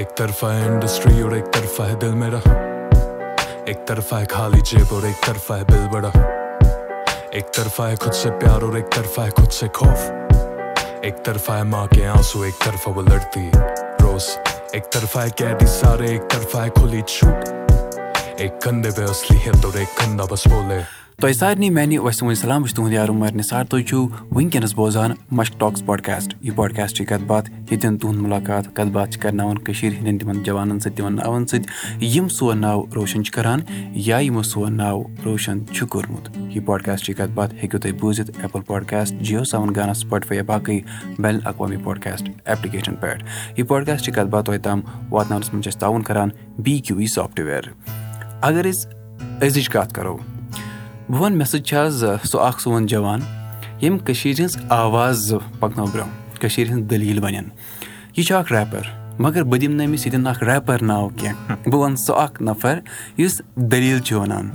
एक तरफा है इंडस्ट्री और एक तरफा है दिल मेरा। एक तरफा है खाली जेब और एक तरफा है बिल बड़ा। एक तरफा है खुद से प्यार और एक तरफा है खुद से खौफ। एक तरफा है माँ के आंसू एक तरफा वो लड़ती रोज। एक तरफा है कैदी सारे एक तरफा है खुली छूट। एक कंधे पे असली है तो एक कंधा बस बोले। تۄہہِ سارنٕے میانہِ وسلم سلام بہٕ چھُس تُہُنٛد یار عمر نثار تُہۍ چھِو وٕنکیٚنس بوزان مشک ٹاکٕس پاڈکاسٹ یہِ پاڈکاسٹ چھِ کتھ باتھ ییٚتٮ۪ن تُہُنٛد مُلاقات کتھ باتھ چھِ کرناوان کٔشیٖر ہٕنٛدٮ۪ن تِمن جوانن سۭتۍ تِمن ناوَن سۭتۍ۔ یِم سون ناو روشن چھِ کران یا یِمو سون ناو روشن چھُ کوٚرمُت۔ یہِ پاڈکاسٹ چی کتھ باتھ ہیٚکِو تُہۍ بوٗزِتھ ایپل پاڈکاسٹ جیو سیوَن گانا سُپاٹفاے یا باقٕے بین الاقوامی پاڈکاسٹ ایپلِکیشن پؠٹھ یہِ پاڈکاسٹ چہِ کتھ باتھ تۄہہِ تام واتناونس منٛز چھِ أسۍ تعاوُن کران بی کیوٗ وی سافٹویر اگر أسۍ أزِچ کتھ کرو بہٕ وَنہٕ مےٚ سۭتۍ چھِ آز سُہ اکھ سون جوان ییٚمۍ کٔشیٖر ہِنٛز آواز پَکنٲو برونٛہہ کٔشیٖر ہِنٛز دٔلیٖل بَنن یہِ چھُ اکھ ریپر مَگر بہٕ دِمہٕ نہٕ أمِس ییٚتٮ۪ن اکھ ریپر ناو کیٚنٛہہ بہٕ وَنہٕ سُہ اکھ نَفر یُس دٔلیٖل چھُ وَنان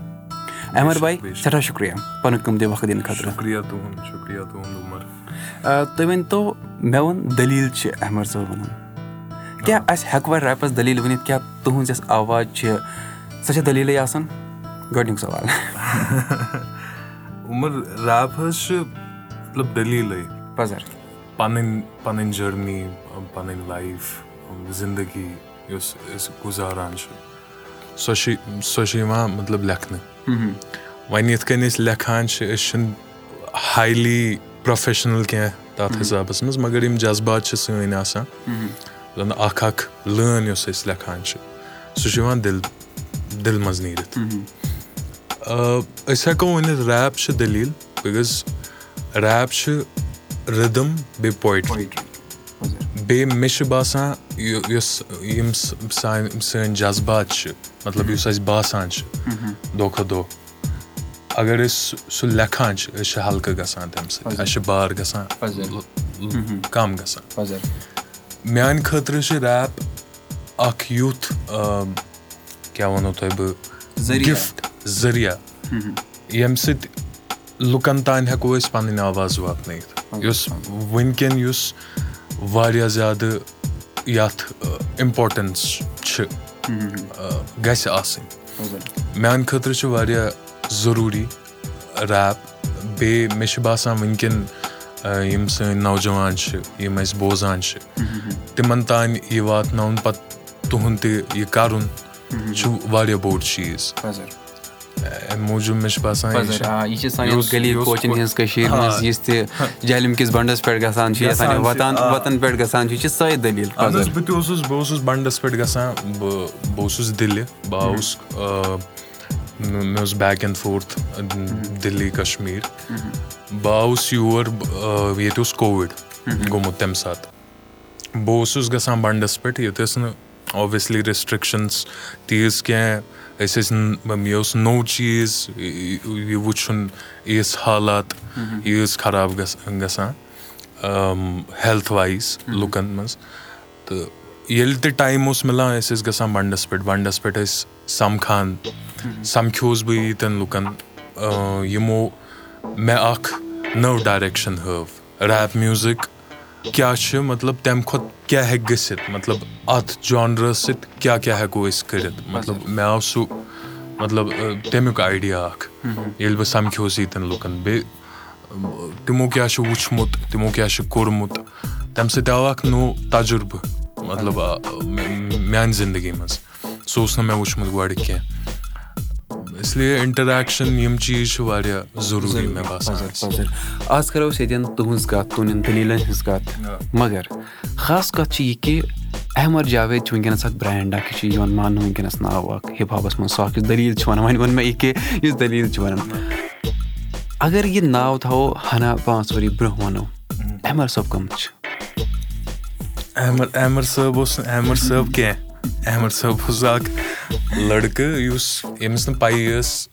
احمد باے سٮ۪ٹھاہ شُکرِیا پَنُن قۭمتی وقت دِنہٕ خٲطرٕ تُہۍ ؤنۍ تو مےٚ ووٚن دٔلیٖل چھِ احمد صٲب وَنان کیٛاہ اَسہِ ہٮ۪کوا ریپَس دٔلیٖل ؤنِتھ کیٛاہ تُہٕنٛز یۄس آواز چھِ سۄ چھےٚ دٔلیٖلٕے آسان گۄڈٕنیُک سوال عمر ریپ حظ چھِ مطلب دٔلیٖلٕے پَزر پَنٕنۍ پَنٕنۍ جٔرنی پَنٕنۍ لایف زندگی یۄس أسۍ گُزاران چھِ سۄ چھِ سۄ چھِ یِوان مطلب لیکھنہٕ وۄنۍ یِتھ کٔنۍ أسۍ لیکھان چھِ أسۍ چھِنہٕ ہایلی پروفیشنَل کیٚنٛہہ تَتھ حِسابَس منٛز مَگر یِم جذبات چھِ سٲنۍ آسان زَن اکھ اکھ لٲن یۄس أسۍ لیکھان چھِ سُہ چھُ یِوان دِل دِل منٛز نیٖرِتھ أسۍ ہٮ۪کو ؤنِتھ ریپ چھِ دٔلیٖل بِکاز ریپ چھِ رِدٕم بیٚیہِ پویٹری بیٚیہِ مےٚ چھُ باسان یُس یِم سانہِ سٲنۍ جذبات چھِ مطلب یُس اَسہِ باسان چھُ دۄہ کھۄتہٕ دۄہ اَگر أسۍ سُہ لیکھان چھِ أسۍ چھِ ہلکہٕ گژھان تَمہِ سۭتۍ اَسہِ چھُ بار گژھان کَم گژھان میانہِ خٲطرٕ چھُ ریپ اکھ یُتھ کیاہ وَنو تۄہہِ بہٕ گِفٹ ذٔریعہ ییٚمہِ سۭتۍ لُکن تانۍ ہٮ۪کو أسۍ پَنٕنۍ آواز واتنٲیِتھ یُس وٕنکیٚن یُس واریاہ زیادٕ یَتھ اِمپاٹَنٕس چھِ گژھِ آسٕنۍ میانہِ خٲطرٕ چھُ واریاہ ضروٗری ریپ بیٚیہِ مےٚ چھُ باسان وٕنکیٚن یِم سٲنۍ نوجوان چھِ یِم أسۍ بوزان چھِ تِمن تانۍ یہِ واتناوُن پَتہٕ تُہُنٛد تہِ یہِ کَرُن چھُ واریاہ بوٚڑ چیٖز موٗجوٗب مےٚ چھُ باسان یہِ چھِ سانٮ۪ن گلی کوچَن ہِنٛز کٔشیٖر منٛز یُس تہِ جہلِم کِس بنٛڈَس پٮ۪ٹھ گژھان چھُ وَتان وَتَن پٮ۪ٹھ گژھان چھُ یہِ چھِ سۄے دٔلیٖل بہٕ تہِ اوسُس بہٕ اوسُس بنٛڈَس پٮ۪ٹھ گژھان بہٕ بہٕ اوسُس دِلہِ بہٕ آوُس مےٚ اوس back and forth Delhi Kashmir بہٕ آوُس یور ییٚتہِ اوس کووِڈ گوٚمُت تَمہِ ساتہٕ بہٕ اوسُس گژھان بنٛڈَس پٮ۪ٹھ ییٚتہِ ٲس نہٕ اوبویسلی ریسٹرٛکشَنٕز تیٖژ کینٛہہ أسۍ ٲسۍ یہِ اوس نوٚو چیٖز یہِ وٕچھُن یِژھ حالات ییٖژ خراب گژھان ہیٚلٕتھ وایِز لُکَن منٛز تہٕ ییٚلہِ تہِ ٹایم اوس مِلان أسۍ ٲسۍ گژھان بنٛڈَس پٮ۪ٹھ بنٛڈَس پٮ۪ٹھ ٲسۍ سَمکھان سَمکھیووُس بہٕ ییٚتٮ۪ن لُکَن یِمو مےٚ اکھ نٔو ڈایریکشَن ہٲو ریپ میوٗزِک کیاہ چھُ مطلب تَمہِ کھۄتہٕ کیاہ ہیٚکہِ گٔژھِتھ مطلب اَتھ جانرَس سۭتۍ کیاہ کیاہ ہٮ۪کو أسۍ کٔرِتھ مطلب مےٚ آو سُہ مطلب تَمیُک آیڈیا اکھ ییٚلہِ بہٕ سَمکھیووُس ییٚتٮ۪ن لُکَن بیٚیہِ تِمو کیاہ چھُ وٕچھمُت تِمو کیاہ چھُ کوٚرمُت تَمہِ سۭتۍ آو اکھ نوٚو تَجرُبہٕ مطلب میانہِ زندگی منٛز سُہ اوس نہٕ مےٚ وٕچھمُت گۄڈٕ کیٚنٛہہ اس لیے اِنٹریکشن یِم چیٖز چھِ واریاہ ضروٗری مےٚ باسان آز کَرو أسۍ ییٚتٮ۪ن تُہٕنٛز کَتھ تُہٕنٛدٮ۪ن دٔلیٖلَن ہٕنٛز کَتھ مگر خاص کَتھ چھِ یہِ کہِ احمد جاوید چھُ وٕنکیٚنَس اکھ برینٛڈ اکھ یہِ چھُ یِوان ماننہٕ وٕنکیٚنَس ناو اکھ ہِپ ہاپَس منٛز سُہ اکھ یُس دٔلیٖل چھُ وَنان وۄنۍ ووٚن مےٚ یہِ کہِ یُس دٔلیٖل چھُ وَنان اَگر یہِ ناو تھاوو ہنا پانٛژھ ؤری برونٛہہ وَنو احمد صٲب کٕم چھِ احمد احمد صٲب اوس نہٕ احمد صٲب کیٚنٛہہ احمد صٲب اوس اکھ لٔڑکہٕ یُس ییٚمِس نہٕ پَیی ٲس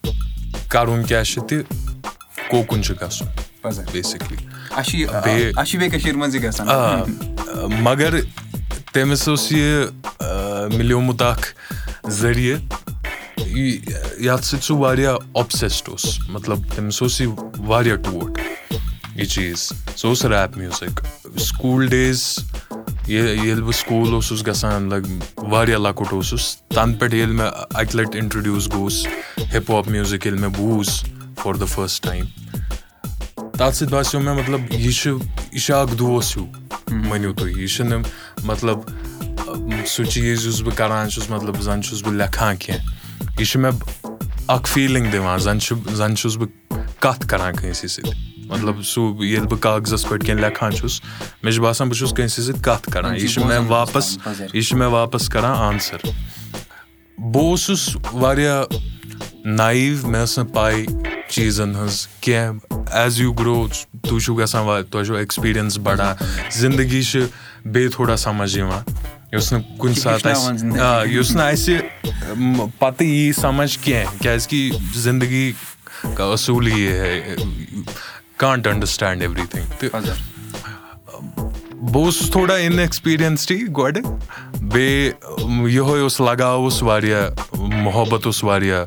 کَرُن کیاہ چھُ تہِ کوکُن چھُ گژھُن بیسِکلی آ مگر تٔمِس اوس یہِ مِلیومُت اکھ ذٔریعہٕ یَتھ سۭتۍ سُہ واریاہ اوٚبسیسڈ اوس. مطلب تٔمِس اوس یہِ واریاہ ٹوٹھ یہِ چیٖز. سُہ اوس ریپ میوٗزِک سکوٗل ڈیز ییٚلہِ بہٕ سکوٗل اوسُس گژھان لگ واریاہ لۄکُٹ اوسُس تَنہٕ پٮ۪ٹھ ییٚلہِ مےٚ اَکہِ لَٹہِ اِنٹرڈیوٗس گوٚوُس ہِپ ہاپ میوٗزِک ییٚلہِ مےٚ بوٗز فار دَ فٔسٹ ٹایم تَتھ سۭتۍ باسیٚو مےٚ مطلب یہِ چھُ یہِ چھُ اکھ دوس ہیوٗ مٲنِو تُہۍ یہِ چھُنہٕ مطلب سُہ چیٖز یُس بہٕ کران چھُس مطلب زَن چھُس بہٕ لیکھان کیٚنٛہہ یہِ چھُ مےٚ اکھ فیٖلِنٛگ دِوان زَن چھُ زَن چھُس بہٕ کَتھ کران کٲنٛسہِ سۭتۍ مطلب سُہ ییٚلہِ بہٕ کاغزَس پٮ۪ٹھ کیٚنٛہہ لیکھان چھُس مےٚ چھُ باسان بہٕ چھُس کٲنٛسہِ سۭتۍ کَتھ کران یہِ چھُ مےٚ واپَس یہِ چھُ مےٚ واپَس کران آنسر بہٕ اوسُس واریاہ نایو مےٚ ٲس نہٕ پاے چیٖزَن ہٕنٛز کیٚنٛہہ ایز یوٗ گرو تُہۍ چھِو گژھان تۄہہِ چھو ایٚکٕسپیٖرینٕس بَڑان زندگی چھِ بیٚیہِ تھوڑا سَمجھ یِوان یُس نہٕ کُنہِ ساتہٕ اَسہِ آ یُس نہٕ اَسہِ پَتہٕ یی سَمجھ کیٚنٛہہ کیازِ کہِ زندگی اصوٗلی کانٹ اَنڈرسٹینٛڈ ایٚوری تھِنٛگ تہٕ بہٕ اوسُس تھوڑا اِن ایٚکٕسپیٖرینسٕڈٕے گۄڈٕ بیٚیہِ یِہوے اوس لگاو اوس واریاہ محبت اوس واریاہ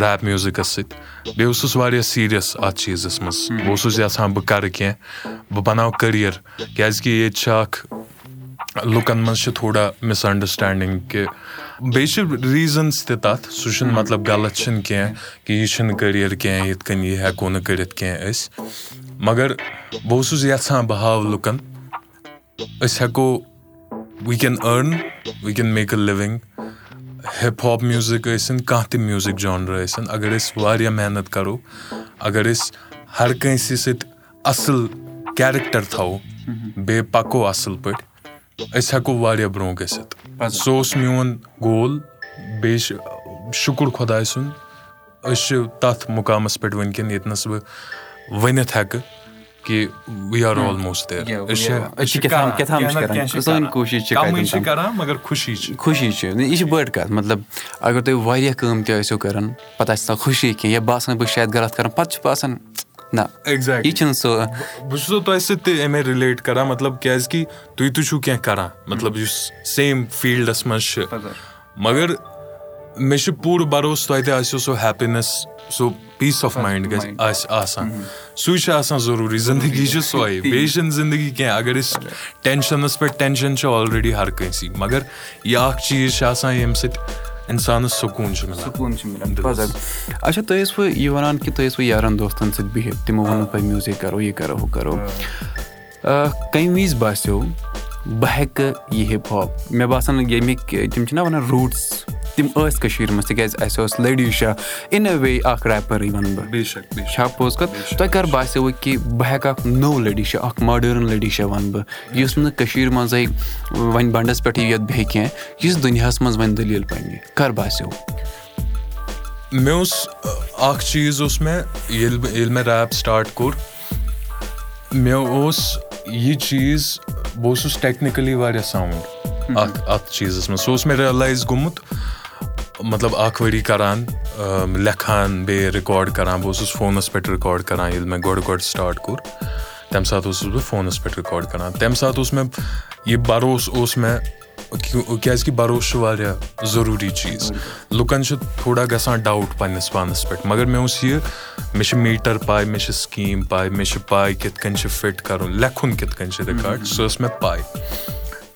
ریپ میوٗزِکَس سۭتۍ بیٚیہِ اوسُس واریاہ سیٖریَس اَتھ چیٖزَس منٛز بہٕ اوسُس یَژھان بہٕ کَرٕ کیٚنٛہہ بہٕ بَناو کٔریر کیازِ کہِ ییٚتہِ چھِ اکھ لُکَن منٛز چھِ تھوڑا مِس اَنڈرسٹینڈِنٛگ کہِ بیٚیہِ چھِ ریٖزنٕز تہِ تَتھ سُہ چھُنہٕ مطلب غلط چھُنہٕ کیٚنٛہہ کہِ یہِ چھُنہٕ کٔریر کیٚنٛہہ یِتھ کٔنۍ یہِ ہٮ۪کو نہٕ کٔرِتھ کیٚنٛہہ أسۍ مگر بہٕ اوسُس یَژھان بہٕ ہاو لُکَن أسۍ ہٮ۪کو we can earn we can make a living hip hop music ٲسِنۍ کانٛہہ تہِ میوٗزِک جانر ٲسِنۍ اگر أسۍ واریاہ محنت کَرو اگر أسۍ ہر کٲنٛسہِ سۭتۍ اَصٕل کیریکٹر تھاوو بیٚیہِ پَکو اَصٕل پٲٹھۍ أسۍ ہٮ۪کو واریاہ برونٛہہ گٔژھِتھ سُہ اوس میون گول بیٚیہِ چھِ شُکُر خۄداے سُنٛد أسۍ چھِ تَتھ مُقامَس پٮ۪ٹھ وٕنکیٚن ییٚتنَس بہٕ ؤنِتھ ہٮ۪کہٕ کہِ وی آر آلموسٹ خوشی چھِ یہِ چھِ بٔڑ کَتھ مطلب اَگر تُہۍ واریاہ کٲم تہِ ٲسِو کَران پَتہٕ آسہِ خوشی کیٚنٛہہ یا باسان بہٕ شاید غلط کَران پَتہٕ چھُ باسان نہ یہِ چھُنہٕ سُہ بہٕ چھُسو تۄہہِ سۭتۍ تہِ اَمے رِلیٹ کران مطلب کیازِ کہِ تُہۍ تہِ چھِو کیٚنٛہہ کران مطلب یُس سیم فیٖلڈَس منٛز چھِ مَگر مےٚ چھُ پوٗرٕ بروسہٕ تۄہہِ تہِ آسیو سُہ ہیپینیس سُہ پیٖس آف مایِنٛڈ گژھِ آسہِ آسان سُے چھُ آسان ضروٗری زندگی چھِ سۄے بیٚیہِ چھِنہٕ زندگی کیٚنٛہہ اَگر أسۍ ٹینشنَس پٮ۪ٹھ ٹینشن چھُ آلریڈی ہر کٲنٛسہِ مَگر یہِ اکھ چیٖز چھُ آسان ییٚمہِ سۭتۍ اِنسانَس سکوٗن چھُ سکوٗن چھُ مِلان اچھا تُہۍ ٲسوٕ یہِ وَنان کہِ تُہۍ ٲسوٕ یارَن دوستَن سۭتۍ بِہِتھ تِمو ووٚنوُ تۄہہِ میوٗزِک کَرو یہِ کَرو ہُہ کَرو کَمہِ وِزِ باسیٚو بہٕ ہٮ۪کہٕ یہِ ہِپ ہاپ مےٚ باسان ییٚمِکۍ تِم چھِنہ وَنان روٗٹٕس تِم ٲسۍ کٔشیٖرِ منٛز تِکیازِ اَسہِ اوس Ladi Shah in a way اکھ ریپَرٕے وَنہٕ بہٕ چھا پوٚز کَتھ تۄہہِ کَر باسیٚو کہِ بہٕ ہٮ۪کہٕ اکھ نوٚو لٔڈی شاہ اکھ ماڈٲرٕن لٔڈی شاہ وَنہٕ بہٕ۔ یُس نہٕ کٔشیٖر منٛزٕے وۄنۍ بَنڈَس پٮ۪ٹھٕے یوت بیٚہہِ کیٚنٛہہ یُس دُنیاہَس منٛز وۄنۍ دٔلیٖل پَنٕنہِ۔ کَر باسیٚو۔ مےٚ اوس اکھ چیٖز اوس مےٚ ییٚلہِ بہٕ ییٚلہِ مےٚ ریپ سٹاٹ کوٚر مےٚ اوس یہِ چیٖز بہٕ اوسُس ٹیکنِکٔلی واریاہ ساوُنٛڈ اَتھ اَتھ چیٖزَس منٛز۔ سُہ اوس مےٚ رِیَلایز گوٚمُت مطلب اکھ ؤری کران لیکھان بیٚیہِ رِکاڈ کران بہٕ اوسُس فونَس پٮ۪ٹھ رِکاڈ کران ییٚلہِ مےٚ گۄڈٕ گۄڈٕ سٹاٹ کوٚر تَمہِ ساتہٕ اوسُس بہٕ فونَس پٮ۪ٹھ رِکاڈ کران تَمہِ ساتہٕ اوس مےٚ یہِ بروسہٕ اوس مےٚ کیازِ کہِ بروسہٕ چھُ واریاہ ضروٗری چیٖز لُکن چھُ تھوڑا گژھان ڈاوُٹ پَنٕنِس پانَس پٮ۪ٹھ مَگر مےٚ اوس یہِ مےٚ چھِ میٖٹر پاے مےٚ چھِ سِکیٖم پاے مےٚ چھِ پاے کِتھ کٔنۍ چھِ فِٹ کَرُن لیکھُن کِتھ کٔنۍ چھُ رِکاڈ سۄ ٲس مےٚ پاے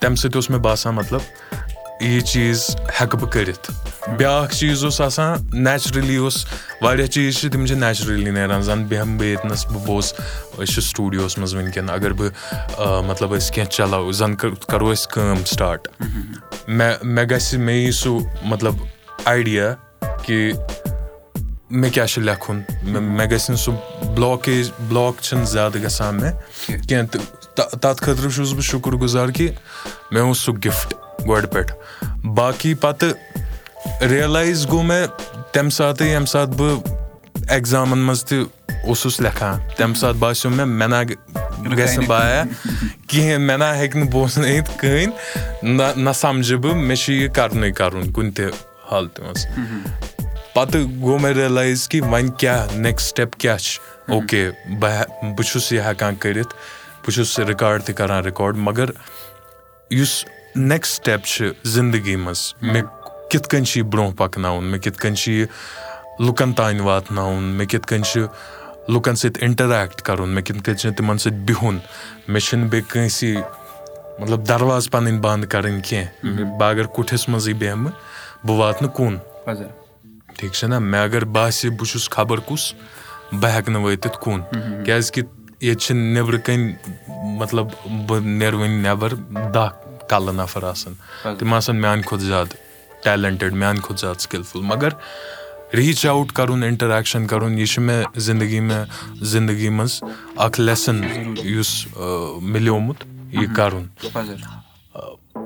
تَمہِ سۭتۍ اوس مےٚ باسان مطلب یہِ چیٖز ہٮ۪کہٕ بہٕ کٔرِتھ بیاکھ چیٖز اوس آسان نیچرٔلی اوس واریاہ چیٖز چھِ تِم چھِ نیچرٔلی نیران زَن بیٚہمہٕ بہٕ ییٚتنَس بہٕ بوز أسۍ چھِ سٹوٗڈیوَس منٛز وٕنکیٚن اَگر بہٕ مطلب أسۍ کیٚنٛہہ چلاوو زَن کَرو أسۍ کٲم سٹاٹ مےٚ مےٚ گژھِ مےٚ یی سُہ مطلب آیڈِیا کہِ مےٚ کیاہ چھُ لیکھُن مےٚ گژھِ نہٕ سُہ بٕلاکیج بٕلاک چھِنہٕ زیادٕ گژھان مےٚ کیٚنٛہہ تہٕ تَتھ خٲطرٕ چھُس بہٕ شُکُر گُزار کہِ مےٚ اوس سُہ گِفٹ گۄڈٕ پٮ۪ٹھ باقٕے پَتہٕ رِیَلایز گوٚو مےٚ تَمہِ ساتہٕ ییٚمہِ ساتہٕ بہٕ ایٚگزامَن منٛز تہِ اوسُس لیکھان تَمہِ ساتہٕ باسیٚو مےٚ مےٚ نہ گژھِ نہٕ بایا کِہینۍ مےٚ نہ ہیٚکہِ نہٕ بوزنٲیِتھ کٕہٕنۍ نہ نہ سَمجھٕ بہٕ مےٚ چھُ یہِ کَرنُے کَرُن کُنہِ تہِ حالتہِ منٛز پَتہٕ گوٚو مےٚ رِیَلایز کہِ وۄنۍ کیاہ نیکٕسٹ سٹیپ کیاہ چھُ اوکے بہٕ بہٕ چھُس یہِ ہٮ۪کان کٔرِتھ بہٕ چھُس رِکاڈ تہِ کران رِکاڈ مَگر یُس نیکٕسٹ سٹیپ چھُ زندگی منٛز مےٚ کِتھ کٔنۍ چھُ یہِ برونٛہہ پَکناوُن مےٚ کِتھ کٔنۍ چھُ یہِ لُکن تانۍ واتناوُن مےٚ کِتھ کٔنۍ چھُ لُکن سۭتۍ اِنٹریکٹ کَرُن مےٚ کِتھ کٔنۍ چھُ تِمن سۭتۍ بِہُن مےٚ چھُنہٕ بیٚیہِ کٲنٛسہِ مطلب دروازٕ پَنٕنۍ بنٛد کَرٕنۍ کینٛہہ بہٕ اگر کُٹھِس منٛزٕے بیٚہمہٕ بہٕ واتہٕ نہٕ کُن ٹھیٖک چھُنہ مےٚ اگر باسہِ بہٕ چھُس خبر کُس بہٕ ہٮ۪کہٕ نہٕ وٲتِتھ کُن کیٛازِکہِ ییٚتہِ چھِ نیٚبرٕ کَنۍ مطلب بہٕ نیرٕ وۄنۍ نٮ۪بر دہ کَلہٕ نَفر آسان تِم آسان میانہِ کھۄتہٕ زیادٕ ٹیلنٹِڈ میانہِ کھۄتہٕ زیادٕ سِکِلفُل مگر ریٖچ اَوُٹ کَرُن اِنٹریکشَن کَرُن یہِ چھُ مےٚ زندگی مےٚ زندگی منٛز اکھ لیسن یُس مِلیومُت۔ یہِ کَرُن۔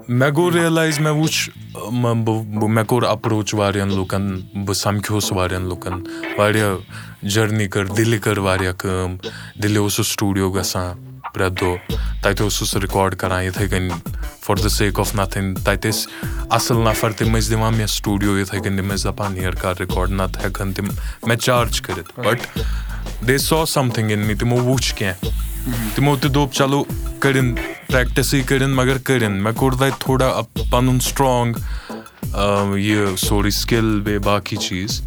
مےٚ گوٚو رِیلایز مےٚ وٕچھ مےٚ کوٚر اَپروچ واریاہَن لُکَن بہٕ سَمکھیوس واریاہَن لُکَن۔ واریاہ جٔرنی کٔر دِلہِ کٔر واریاہ کٲم۔ دِلہِ اوسُس سٹوٗڈیو گژھان پرٛٮ۪تھ دۄہ تَتہِ اوسُس رِکاڈ کَران یِتھَے کٔنۍ for the sake of nothing تَتہِ ٲسۍ اَصٕل نَفر تِم ٲسۍ دِوان مےٚ سٹوٗڈیو یِتھَے کٔنۍ تِم ٲسۍ دَپان نیر کَر رِکاڈ نَتہٕ ہٮ۪کہٕ ہن تِم مےٚ چارٕج کٔرِتھ بَٹ دے سا سَمتھِنٛگ اِن مےٚ تِمو وٕچھ کینٛہہ تِمو تہِ دوٚپ چلو کٔرِنۍ پرٛٮ۪کٹِسٕے کٔرِنۍ مگر کٔرِنۍ مےٚ کوٚر تَتہِ تھوڑا پَنُن سٹرٛانٛگ یہِ سورُے سِکِل بیٚیہِ باقٕے چیٖز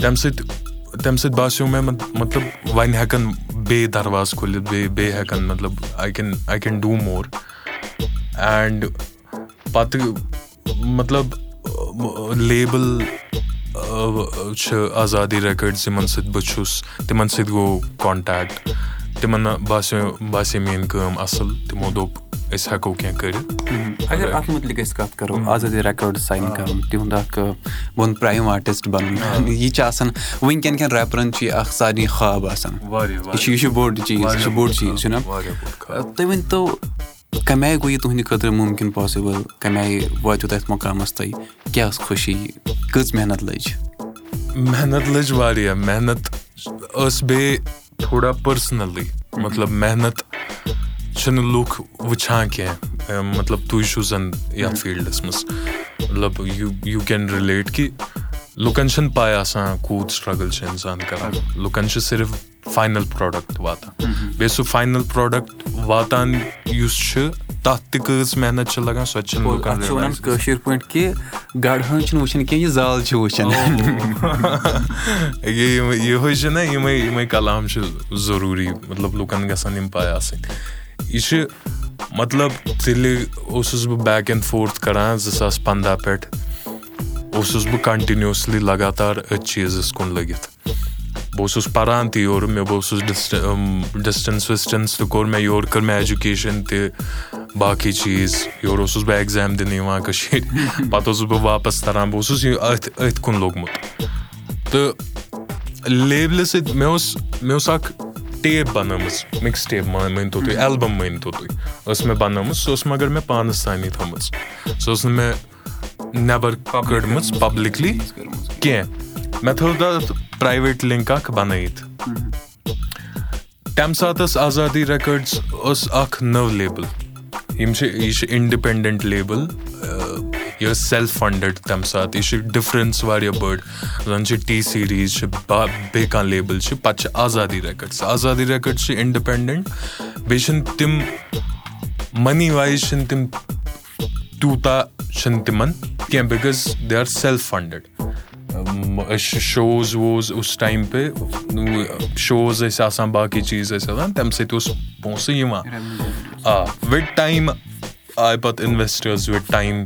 تَمہِ سۭتۍ تَمہِ سۭتۍ باسیٚو مےٚ مطلب وۄنۍ ہٮ۪کَن بیٚیہِ دَرواز کھوٗلِتھ بیٚیہِ بیٚیہِ ہٮ۪کَن مطلب I can I can do more and پَتہٕ مطلب لیبٕل چھِ آزادی رِکاڈٕس یِمَن سۭتۍ بہٕ چھُس تِمَن سۭتۍ گوٚو کانٹیکٹ تِمَن باسیٚو باسے میٲنۍ کٲم اَصٕل تِمو دوٚپ أسۍ ہٮ۪کو کینٛہہ کٔرِتھ اگر اَتھ مُتعلِق أسۍ کَتھ کَرو آزادی رِکاڈٕس ساین کَرُن تِہُنٛد اکھ وَنہٕ پرٛایِم آرٹِسٹ بَنُن یہِ چھِ آسان وٕنکٮ۪ن کٮ۪ن ریپرَن چھُ یہِ اکھ سارنٕے خواب آسان یہِ چھُ یہِ چھُ بوٚڑ چیٖز یہِ چھُ بوٚڑ چیٖز چھُنہ تُہۍ ؤنۍتو کَمہِ آیہِ گوٚو یہِ تُہٕنٛدِ خٲطرٕ مُمکِن پاسِبٕل کَمہِ آیہِ واتیو اَتھ مُقامَس تۄہہِ کیٛاہ ٲس خوشی کٔژ محنت لٔج محنت لٔج واریاہ محنت ٲس بیٚیہِ تھوڑا پٔرسٕنَلٕے مطلب محنت چھِنہٕ لُکھ وٕچھان کینٛہہ مطلب تُہۍ چھُو زَن یَتھ فیٖلڈَس منٛز مطلب یوٗ یوٗ کین رِلیٹ کہِ لُکَن چھِنہٕ پاے آسان کوٗت سٹرٛگٕل چھُ اِنسان کَران لُکَن چھِ صرف فاینَل پرٛوڈَکٹ واتان بیٚیہِ سُہ فاینَل پرٛوڈَکٹ واتان یُس چھُ تَتھ تہِ کۭژ محنت چھِ لَگان سۄ تہِ چھِنہٕ وَنان کٲشِر پٲٹھۍ کہِ گاڈٕ ہٲنٛز چھِنہٕ وٕچھان کینٛہہ یہِ زال چھِ وٕچھان یِہوے چھُنہ یِمے یِمے کَلام چھِ ضروٗری مطلب لُکَن گژھن یِم پاے آسٕنۍ یہِ چھِ مطلب تیٚلہِ اوسُس بہٕ بیک اینڈ فورتھ کَران زٕ ساس پنٛداہ پٮ۪ٹھ اوسُس بہٕ کَنٹِنیوٗسلی لگاتار أتھۍ چیٖزَس کُن لٔگِتھ۔ بہٕ اوسُس پَران تہِ یورٕ مےٚ بہٕ اوسُس ڈِسٹَنٕس وِسٹَنٕس تہِ کوٚر مےٚ یورٕ کٔر مےٚ ایجوٗکیشَن تہِ باقٕے چیٖز۔ یورٕ اوسُس بہٕ ایٚگزام دِنہٕ یِوان کٔشیٖرِ۔ پَتہٕ اوسُس بہٕ واپَس تَران بہٕ اوسُس یہِ أتھۍ أتھۍ کُن لوٚگمُت۔ تہٕ لیبلہِ سۭتۍ مےٚ اوس مےٚ اوس اَکھ ٹیپ بَنٲومٕژ مِکٕس ٹیپ مٲنۍتو تُہۍ ایلبَم مٲنۍتو تُہۍ ٲس مےٚ بَنٲومٕژ سۄ ٲس مگر مےٚ پانَس تانی تھٲومٕژ سۄ ٲس نہٕ مےٚ نیٚبَر کٔڑمٕژ پَبلِکلی کینٛہہ مےٚ تھٲو تَتھ پرٛایویٹ لِنک اَکھ بَنٲیِتھ تَمہِ ساتہٕ ٲس آزادی رِکاڈٕس ٲس اَکھ نٔو لیبٕل یِم چھِ یہِ چھِ اِنڈِپٮ۪نٛڈٮ۪نٛٹ لیبٕل یہِ ٲس سیلف فَنڈٕڈ تَمہِ ساتہٕ یہِ چھِ ڈِفرَنٕس واریاہ بٔڑ زَن چھِ ٹی سیٖریٖز چھِ بیٚیہِ کانٛہہ لیبٕل چھِ پَتہٕ چھِ آزادی رِکاڈٕس آزادی رِکاڈٕس چھِ اِنڈِپٮ۪نٛڈٮ۪نٛٹ بیٚیہِ چھِنہٕ تِم مٔنی وایِز چھِنہٕ تِم تیوٗتاہ چھِنہٕ تِمَن کینٛہہ because they are self funded أسۍ چھِ شوز ووز اُس ٹایم پے شوز ٲسۍ آسان باقٕے چیٖز ٲسۍ آسان تَمہِ سۭتۍ اوس پونٛسہٕ یِوان آ وِد ٹایم آیہِ پَتہٕ اِنویسٹٲرٕز وِد ٹایم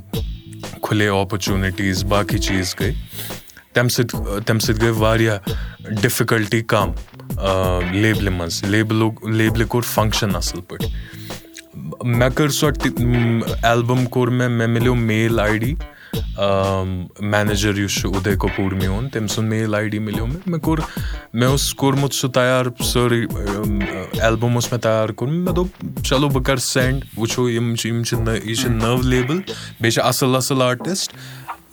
کھُلے آپرچُنِٹیٖز باقٕے چیٖز گٔے تَمہِ سۭتۍ تَمہِ سۭتۍ گٔے واریاہ ڈِفِکَلٹی کَم لیبلہِ منٛز لیبلو لیبلہِ کوٚر فَنٛگشَن اَصٕل پٲٹھۍ مےٚ کٔر سۄ ایلبَم کوٚر مےٚ مےٚ مِلیو میل آی ڈی مینیجَر یُس چھُ اُدے کپوٗر میون تٔمۍ سُنٛد میل آی ڈی مِلیو مےٚ مےٚ کوٚر مےٚ اوس کوٚرمُت سُہ تَیار سٲرٕے ایلبَم اوس مےٚ تَیار کوٚرمُت مےٚ دوٚپ چلو بہٕ کَرٕ سٮ۪نٛڈ وٕچھو یِم چھِ یِم چھِ یہِ چھِ نٔو لیبٕل بیٚیہِ چھِ اَصٕل اَصٕل آرٹِسٹ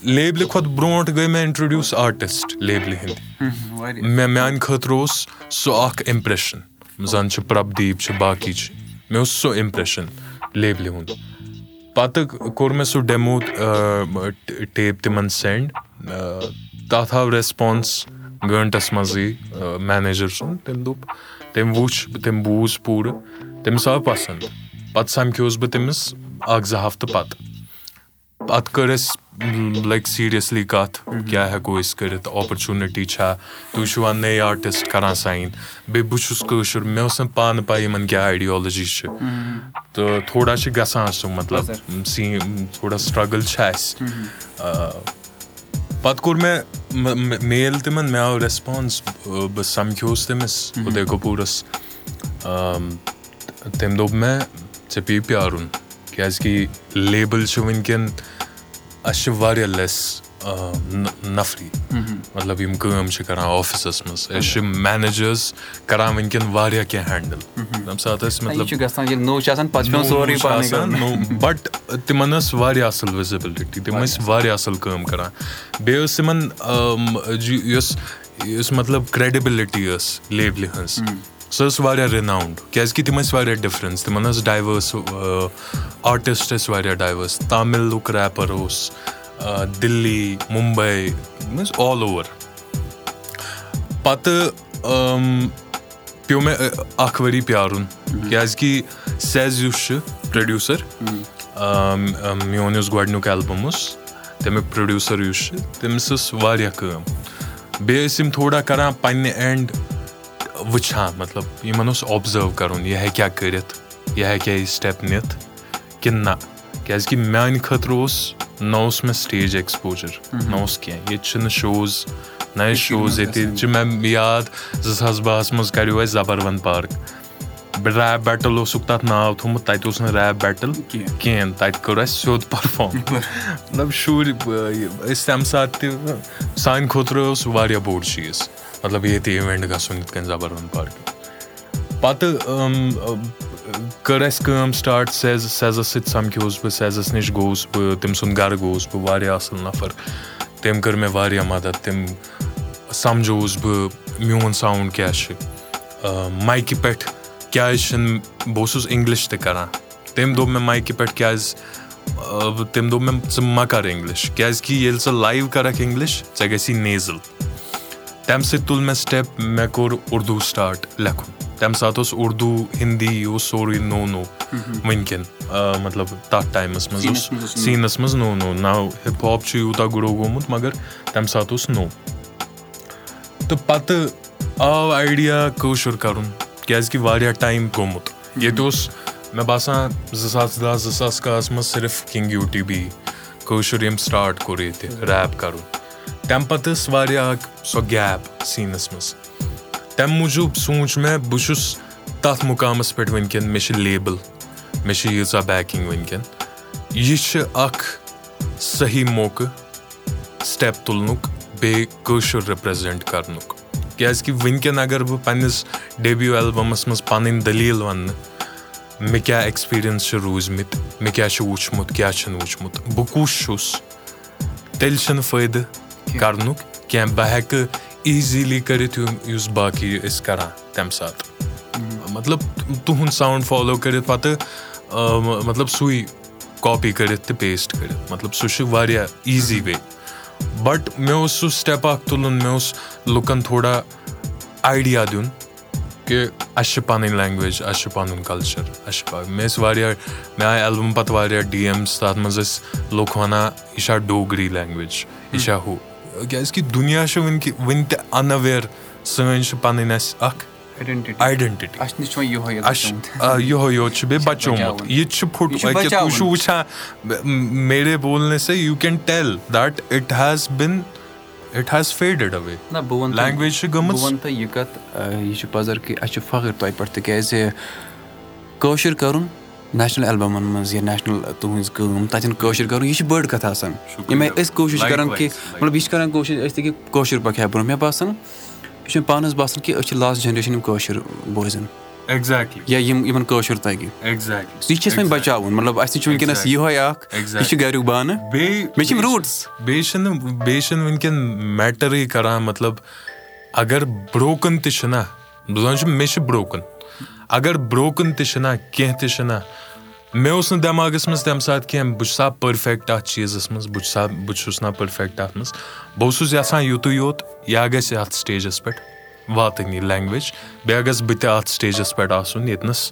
لیبلہِ کھۄتہٕ برونٛٹھ گٔے مےٚ اِنٹرٛڈیوٗس آرٹِسٹ لیبلہِ ہِنٛدۍ مےٚ میٛانہِ خٲطرٕ اوس سُہ اَکھ اِمپرٛٮ۪شَن زَن چھِ پرٛبدیٖپ چھِ باقٕے چھِ مےٚ اوس سُہ اِمپرٛٮ۪شَن لیبلہِ ہُنٛد پَتہٕ کوٚر مےٚ سُہ ڈٮ۪مو ٹیپ تِمَن سٮ۪نٛڈ تَتھ آو ریسپانٕس گٲنٛٹَس منٛزٕے مینیجَر سُنٛد تٔمۍ دوٚپ تٔمۍ وُچھ تٔمۍ بوٗز پوٗرٕ تٔمِس آو پَسنٛد۔ پَتہٕ سَمکھیووُس بہٕ تٔمِس اَکھ زٕ ہَفتہٕ پَتہٕ۔ پَتہٕ کٔر اَسہِ لایک سیٖریَسلی کَتھ کیاہ ہٮ۪کو أسۍ کٔرِتھ اوپرچُنِٹی چھا تُہۍ چھِوا نٔے آرٹِسٹ کَران ساین بیٚیہِ بہٕ چھُس کٲشُر مےٚ ٲس نہٕ پانہٕ پَے یِمَن کیاہ آیڈیالجی چھِ تہٕ تھوڑا چھِ گژھان سُہ مطلب سیٖن تھوڑا سٹرٛگٕل چھِ اَسہِ پَتہٕ کوٚر مےٚ میل تِمَن مےٚ آو ریسپانٕس بہٕ سَمکھیووُس تٔمِس اُدے کپوٗرَس تٔمۍ دوٚپ مےٚ ژےٚ پیٚیہِ پیارُن کیازِ کہِ لیبٕل چھِ وٕنکیٚن اَسہِ چھِ واریاہ لیس نَفری مطلب یِم کٲم چھِ کران آفِسَس منٛز أسۍ چھِ مینیجٲرٕس کران وٕنکیٚن واریاہ کیٚنٛہہ ہینڈٕل تَمہِ ساتہٕ ٲسۍ مطلب بَٹ تِمن ٲس واریاہ اَصٕل وِزِبلٹی تِم ٲسۍ واریاہ اَصٕل کٲم کران بیٚیہِ ٲس تِمن یۄس یُس مطلب کریڈِبلٹی ٲس لیبلہِ ہٕنٛز سۄ ٲس واریاہ رِناوُنٛڈ کیازِ کہِ تِم ٲسۍ واریاہ ڈِفرَنس تِمن ٲس ڈایوٲرٕس آرٹِسٹ ٲسۍ واریاہ ڈایوٲرٕس تامِلُک ریپَر اوس Delhi Mumbai means all over پَتہٕ پیوٚو مےٚ اکھ ؤری پیارُن کیازِ کہِ سیز یُس چھُ پروڈیوٗسر میون یُس گۄڈٕنیُک ایلبَم اوس تَمیُک پروڈیوٗسر یُس چھُ تٔمِس ٲس واریاہ کٲم بیٚیہِ ٲسۍ یِم تھوڑا کران پَنٕنہِ اینڈ وٕچھان مطلب یِمن اوس اوبزٲرٕو کَرُن یہِ ہیٚکیا کٔرِتھ یہِ ہیٚکیا یہِ سِٹیپ نِتھ کِنہٕ نہ کیازِ کہِ میانہِ خٲطرٕ اوس نہ اوس مےٚ سِٹیج ایٚکٕسپوجر نہ اوس کیٚنٛہہ ییٚتہِ چھِنہٕ شوز نہ ٲسۍ شوز ییٚتہِ چھِ مےٚ یاد زٕ ساس بہہَس منٛز کَریو اَسہِ زَبروَن پارک ریپ بیٹٕل اوسُکھ تَتھ ناو تھومُت تَتہِ اوس نہٕ ریپ بیٹٕل کِہینۍ تَتہِ کٔر اَسہِ سیوٚد پٔرفارم مطلب شُرۍ أسۍ تَمہِ ساتہٕ تہِ سانہِ خٲطرٕ اوس واریاہ بوٚڑ چیٖز مطلب ییٚتہِ اِوینٹ گژھُن یِتھ کٔنۍ زَبروَن پارکہِ پَتہٕ کٔر اَسہِ کٲم سٹاٹ سیز سیزَس سۭتۍ سَمکھیووُس بہٕ سیزَس نِش گوٚوُس بہٕ تٔمۍ سُنٛد گرٕ گوٚوُس بہٕ واریاہ اَصٕل نَفر تٔمۍ کٔر مےٚ واریاہ مدد تٔمۍ سَمجووُس بہٕ میون ساوُنٛڈ کیاہ چھُ مایکہِ پٮ۪ٹھ کیازِ چھِنہٕ بہٕ اوسُس اِنگلِش تہِ کران تٔمۍ دوٚپ مےٚ مایکہِ پٮ۪ٹھ کیازِ تٔمۍ دوٚپ مےٚ ژٕ مہ کر اِنگلِش کیازِ کہِ ییٚلہِ ژٕ لایِو کَرکھ اِنگلِش ژےٚ گژھی نیزٕل تَمہِ سۭتۍ تُل مےٚ سِٹیپ مےٚ کوٚر اُردو سٹاٹ لیکھُن تَمہِ ساتہٕ اوس اُردو ہِندی یہِ اوس سورُے نوٚو نوٚو وٕنکیٚن مطلب تَتھ ٹایمَس منٛز اوس سیٖنَس منٛز نوٚو نوٚو نو ہِپ ہاپ چھُ یوٗتاہ گرو گوٚمُت مَگر تَمہِ ساتہٕ اوس نوٚو تہٕ پَتہٕ آو آیڈیا کٲشُر کَرُن کیازِ کہِ واریاہ ٹایم گوٚمُت ییٚتہِ اوس مےٚ باسان زٕ ساس دہ زٕ ساس کاہَس منٛز صرف کِنگ یوٗ ٹی بی کٲشُر ییٚمۍ سٹاٹ کوٚر ییٚتہِ ریپ کَرُن تَمہِ پَتہٕ ٲس واریاہ اکھ سۄ گیپ سیٖنَس منٛز تَمہِ موٗجوٗب سوٗنٛچ مےٚ بہٕ چھُس تَتھ مُقامَس پٮ۪ٹھ وٕنکیٚن مےٚ چھِ لیبٕل مےٚ چھِ ییٖژاہ بیکِنٛگ وٕنکیٚن یہِ چھِ اکھ صحیح موقعہٕ سٹیپ تُلنُک بیٚیہِ کٲشُر رِپریزنٹ کَرنُک کیازِ کہِ وٕنکیٚن اَگر بہٕ پَنٕنِس ڈیبیوٗ ایلبَمَس منٛز پَنٕنۍ دٔلیٖل وَنہٕ مےٚ کیاہ ایٚکٕسپیٖرینٕس چھِ روٗزمٕتۍ مےٚ کیاہ چھُ وٕچھمُت کیاہ چھُنہٕ وٕچھمُت بہٕ کُس چھُس تیٚلہِ چھُنہٕ فٲیدٕ کَرنُک کیٚنٛہہ بہٕ ہٮ۪کہٕ ایٖزیٖلی کٔرِتھ یُس باقٕے ٲسۍ کران تَمہِ ساتہٕ مطلب تُہُنٛد ساوُنٛڈ فالو کٔرِتھ پَتہٕ مطلب سُے کاپی کٔرِتھ تہٕ پیسٹ کٔرِتھ مطلب سُہ چھُ واریاہ ایٖزی وے بَٹ مےٚ اوس سُہ سٹیپ اکھ تُلُن مےٚ اوس لُکن تھوڑا آیڈیا دیُن کہِ اَسہِ چھِ پَنٕنۍ لینگویج اَسہِ چھُ پَنُن کَلچر اَسہِ چھُ مےٚ ٲسۍ واریاہ مےٚ آیہِ ایلبَم پَتہٕ واریاہ ڈی ایمٕز تَتھ منٛز ٲسۍ لُکھ وَنان یہِ چھا ڈوگری لینگویج یہِ چھا ہُہ کیازِ کہِ دُنیا چھُ وٕنہِ تہِ اَناویر سٲنۍ چھِ پَنٕنۍ اَسہِ اکھ آیڈینٹِٹی یِہوے یوت چھُ بیٚیہِ بَچومُت یہِ تہِ چھُ پھُٹ تُہۍ چھِو وٕچھان میرے بولنے سے you can tell that it has been it has faded away language چھِ گٔمٕژ یہِ کَتھ یہِ چھُ پَزر کہِ اَسہِ چھُ فخٕر تۄہہِ پٮ۪ٹھ تِکیازِ کٲشُر کَرُن نیشنَل ایلبَمَن منٛز یا نیشنَل تُہٕنٛز کٲم تَتٮ۪ن کٲشُر کَرُن یہِ چھِ بٔڑ کَتھ آسان یِم أسۍ کوٗشِش کران کہِ مطلب یہِ چھِ کران کوٗشِش أسۍ تہِ کہِ کٲشُر پَکہِ ہا برونٛہہ مےٚ باسان یہِ چھُ مےٚ پانَس باسان کہِ أسۍ چھِ لاسٹ جنریشن یِم کٲشُر بوزان یا یِم یِمن کٲشُر تَگہِ یہِ چھِ اَسہِ وۄنۍ بَچاوُن مطلب اَسہِ چھُ وٕنکیٚنس یِہوے اکھ یہِ چھُ گریُک بانہٕ بیٚیہِ چھِ یِم روٗٹٕس بیٚیہِ چھِنہٕ بیٚیہِ چھِنہٕ وٕنکیٚن میٹرٕے کران مطلب اَگر بروکن تہِ چھُنہ بہٕ زَن چھُ مےٚ چھُ بروکن اَگر بروکن تہِ چھُنہ کیٚنٛہہ تہِ چھُنہ مےٚ اوس نہٕ دٮ۪ماغَس منٛز تَمہِ ساتہٕ کیٚنٛہہ بہٕ چھُسا پٔرفیکٹ اَتھ چیٖزَس منٛز بہٕ چھُسا بہٕ چھُس نہ پٔرفیکٹ اَتھ منٛز بہٕ اوسُس یَژھان یِتُے یوت یا گژھِ اَتھ سِٹیجَس پٮ۪ٹھ واتٕنۍ یہِ لینگویج بیٚیہِ گژھٕ بہٕ تہِ اَتھ سِٹیجَس پٮ۪ٹھ آسُن ییٚتنَس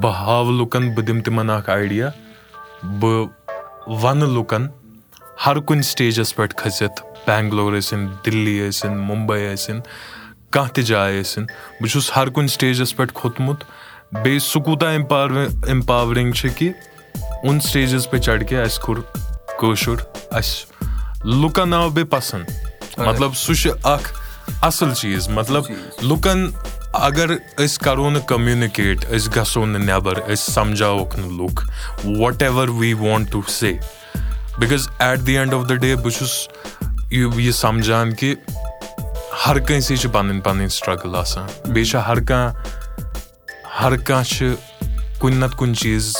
بہٕ ہاوٕ لُکَن بہٕ دِمہٕ تِمن اکھ آیڈیا بہٕ وَنہٕ لُکَن ہر کُنہِ سِٹیجَس پٮ۪ٹھ کھٔسِتھ بٮ۪نٛگلور ٲسِنۍ دِلی ٲسِنۍ مُمبے ٲسِنۍ کانٛہہ تہِ جاے ٲسِنۍ بہٕ چھُس ہر کُنہِ سِٹیجَس پٮ۪ٹھ کھوٚتمُت۔ بیٚیہِ سُہ کوٗتاہ اِمپاور اِمپاورِنٛگ چھِ کہِ اُن سِٹیجَس پٮ۪ٹھ چڑھ کہِ اَسہِ کوٚر کٲشُر۔ اَسہِ لُکَن آو بیٚیہِ پَسنٛد۔ مطلب سُہ چھُ اکھ اَصٕل چیٖز۔ مطلب لُکَن اَگر أسۍ کَرو نہٕ کٔمنِکیٹ أسۍ گژھو نہٕ نٮ۪بر أسۍ سَمجاووکھ نہٕ لُکھ۔ What ever we want to say because at the end of the day بہٕ چھُس یہِ سَمجان کہِ ہر کٲنٛسے چھِ پَنٕنۍ پَنٕنۍ سٹرگٕل آسان بیٚیہِ چھِ ہر کانٛہہ ہر کانٛہہ چھِ کُنہِ نتہٕ کُنہِ چیٖز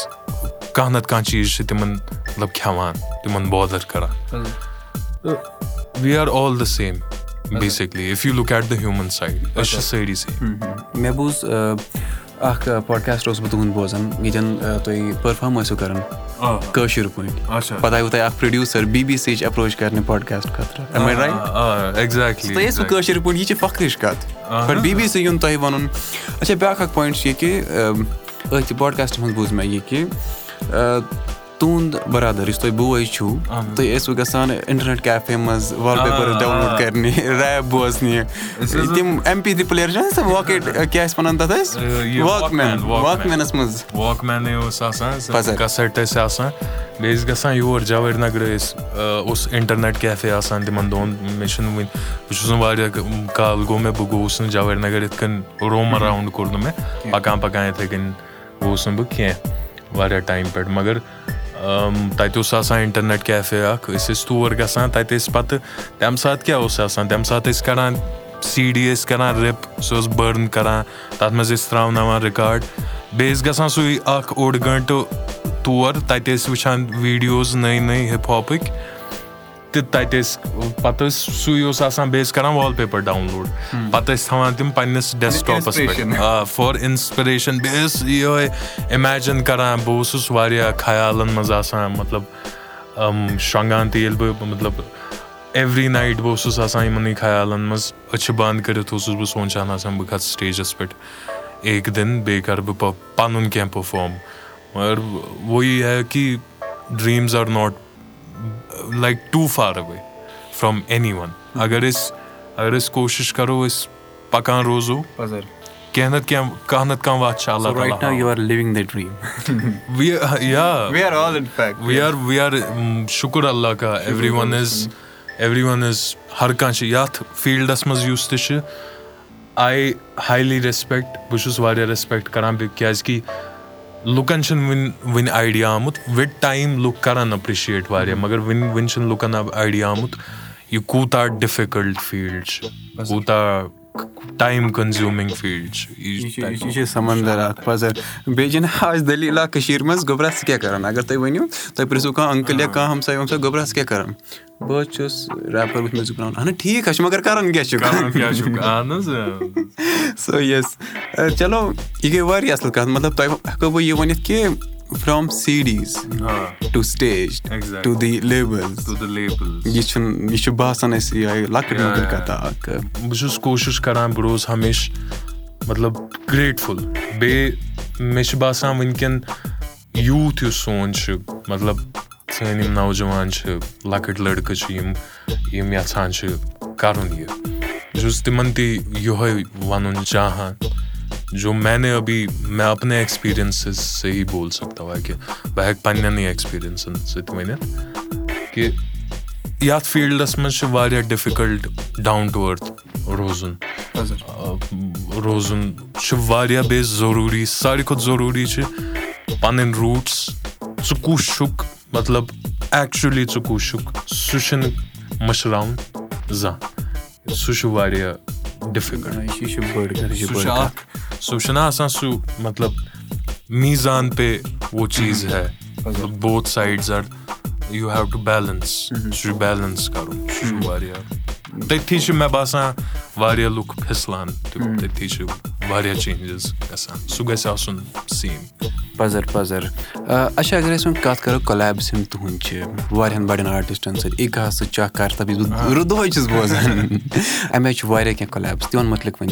کانٛہہ نتہٕ کانٛہہ چیٖز چھِ تِمن مطلب کھٮ۪وان تِمن بودر کران we are all the same basically if you look at the human side أسۍ چھِ سٲری سیم مےٚ بوٗز اکھ پاڈکاسٹ اوسُس بہٕ تُہُنٛد بوزان ییٚتٮ۪ن تُہۍ پٔرفارم ٲسِو کران کٲشِر پٲٹھۍ پَتہٕ آیوٕ تۄہہِ اکھ پروڈیوٗسر بی بی سی یِچ ایپروچ کرنہِ پاڈکاسٹ خٲطرٕ ٲسوٕ کٲشِر پٲٹھۍ یہِ چھِ فخرٕچ کَتھ بَٹ بی بی سی یُن تۄہہِ وَنُن اچھا بیاکھ اکھ پویِنٹ چھُ یہِ کہِ أتھۍ پاڈکاسٹس منٛز بوٗز مےٚ یہِ کہِ تُہُنٛد بَرادر یُس تۄہہِ بوے چھُو تُہۍ ٲسوٕ گژھان اِنٹرنیٹ کیفے منٛز وال پیپٲرٕس ڈاوُن لوڈ کرنہِ ریپ بوزنہِ۔ تِم ایم پی تھری پٕلیر چھِ آسان واکیٹ کیاہ ٲسۍ وَنان تَتھ ٲسۍ واک مین واک مینَس منٛز۔ واک مینٕے اوس آسان کَسٹ ٲسۍ آسان۔ بیٚیہِ ٲسۍ گژھان یور جاوید نگرٕ ٲسۍ اوس اِنٹرنیٹ کیفے آسان تِمن دۄہن۔ مےٚ چھُنہٕ وُنہِ بہٕ چھُس نہٕ واریاہ کال گوٚو مےٚ بہٕ گوٚوُس نہٕ جاوید نگر یِتھ کٔنۍ روم اراوُنٛڈ کوٚر نہٕ مےٚ۔ پَکان پَکان یِتھٕے کٔنۍ گوٚوُس نہٕ بہٕ کیٚنٛہہ واریاہ ٹایم پٮ۪ٹھ۔ مَگر تَتہِ اوس آسان اِنٹرنیٹ کیفے اکھ أسۍ ٲسۍ تور گژھان تَتہِ ٲسۍ پَتہٕ تَمہِ ساتہٕ کیاہ اوس آسان تَمہِ ساتہٕ ٲسۍ کران سی ڈی ٲسۍ کران رِپ سُہ اوس بٔرٕن کران تَتھ منٛز ٲسۍ تراوناوان رِکاڈ بیٚیہِ ٲسۍ گژھان سُے اکھ اوٚڑ گٲنٹہٕ تور تَتہِ ٲسۍ وٕچھان ویٖڈیوز نٔے نٔے ہِپ ہاپٕکۍ تہٕ تَتہِ ٲسۍ پَتہٕ ٲسۍ سُے اوس آسان بیٚیہِ ٲسۍ کران وال پیپر ڈاوُن لوڈ پَتہٕ ٲسۍ تھاوان تِم پَنٕنِس ڈیسکٹاپَس پٮ۪ٹھ آ فار اِنسپریشن بیٚیہِ ٲسۍ یِہوے اِمیجِن کران بہٕ اوسُس واریاہ خیالَن منٛز آسان مطلب شۄنگان تہِ ییٚلہِ بہٕ مطلب ایوری نایٹ بہٕ اوسُس آسان یِمنٕے خیالَن منٛز أچھِ بنٛد کٔرِتھ اوسُس بہٕ سونٛچان آسان بہٕ کھژٕ سِٹیجَس پٮ۪ٹھ ایک دِن بیٚیہِ کَرٕ بہٕ پَنُن کیٚنٛہہ پٔرفارم مگر وۄنۍ ہے کہِ dreams are not like too far away from anyone اَگر أسۍ اَگر أسۍ کوٗشِش کَرو أسۍ پَکان روزو کیٚنٛہہ نتہٕ کیٚنٛہہ کانٛہہ نتہٕ کانٛہہ وَتھ چھِ اللہ وی آر وی آر شُکُر اللہ کا everyone is everyone is ہر کانٛہہ چھِ یَتھ فیٖلڈَس منٛز یُس تہِ چھُ آی ہایلی ریسپیکٹ بہٕ چھُس واریاہ ریسپیکٹ کران کیازِ کہِ لُکن چھُنہٕ وُنہِ وُنہِ آیڈیا آمُت وِد ٹایم لُکھ کران ایپرِشیٹ واریاہ مَگر وُنہِ وُنہِ چھُنہٕ لُکن آیڈیا آمُت یہِ کوٗتاہ ڈِفِکَلٹ فیٖلڈ چھُ کوٗتاہ ٹایم کَنزیوٗمِنگ فیٖلڈ چھُ یہِ چھُ سَمندر اکھ پَزر بیٚیہِ چھِنہٕ آز دٔلیٖلا کٔشیٖر منٛز گۄبرا ژٕ کیاہ کران اَگر تُہۍ ؤنِو تُہۍ پرژھِو کانٛہہ اَنکٕل یا کانٛہہ ہمساے ومساے گۄبرا ژٕ کیاہ کران بہٕ حظ چھُس ریپر بَناوان اَہن ٹھیٖک حظ چھُ مَگر کران کیاہ چھُ سو یَس چلو یہِ گٔے واریاہ اَصٕل کَتھ مطلب تۄہہِ ہٮ۪کو بہٕ یہِ ؤنِتھ کہِ from CDs to stage to the label یہِ چھُنہٕ یہِ چھُ باسان اَسہِ یِہوے لۄکٕٹ مۄکٕٹ کَتھا اکھ بہٕ چھُس کوٗشِش کران بہٕ روزٕ ہمیشہٕ مطلب گریٹفُل بیٚیہِ مےٚ چھُ باسان وٕنکیٚن یوٗتھ یُس سون چھُ مطلب سٲنۍ یِم نوجوان چھِ لۄکٕٹۍ لٔڑکہٕ چھِ یِم یِم یَژھان چھِ کَرُن یہِ بہٕ چھُس تِمن تہِ یِہوے وَنُن چاہان نے ابھی مےٚ اپنے ایٚکٕسپیٖرینسِز صحیح بول سکتا ہا کہِ بہٕ ہٮ۪کہٕ پَنٕنٮ۪نٕے ایٚکٕسپیٖرینسَن سۭتۍ ؤنِتھ کہِ یَتھ فیٖلڈَس منٛز چھُ واریاہ ڈِفِکَلٹ ڈاوُن ٹُو أرٕتھ روزُن روزُن چھُ واریاہ بیٚیہِ ضروٗری ساروی کھۄتہٕ ضروٗری چھِ پَنٕنۍ روٗٹٕس ژٕ کُس چھُکھ مطلب ایٚکچُؤلی ژٕ کُس چھُکھ سُہ چھُنہٕ مٔشراوُن زانٛہہ سُہ چھُ واریاہ ڈِفِکَلٹ سُہ چھُ اکھ سُہ چھُنہ آسان سُہ مطلب میٖزان پے وہ چیٖز ہے both sides are you have to balance سُہ چھُ بیلَنس کَرُن سُہ چھُ واریاہ تٔتھی چھِ مےٚ باسان واریاہ لُکھ پھِسلان تٔتھی چھِ واریاہ چینجِز گژھان سُہ گژھِ آسُن سیم پَزر پَزر اچھا اَگر أسۍ وۄنۍ کَتھ کَرو کۄلیبٕس یِم تُہُنٛد چھِ واریاہَن بَڑٮ۪ن آرٹِسٹَن سۭتۍ چکر تَبہِ بہٕ دۄہے چھُس بوزان اَمہِ آیہِ چھُ واریاہ کیٚنٛہہ کۄلیبٕس تِمن مُتعلِق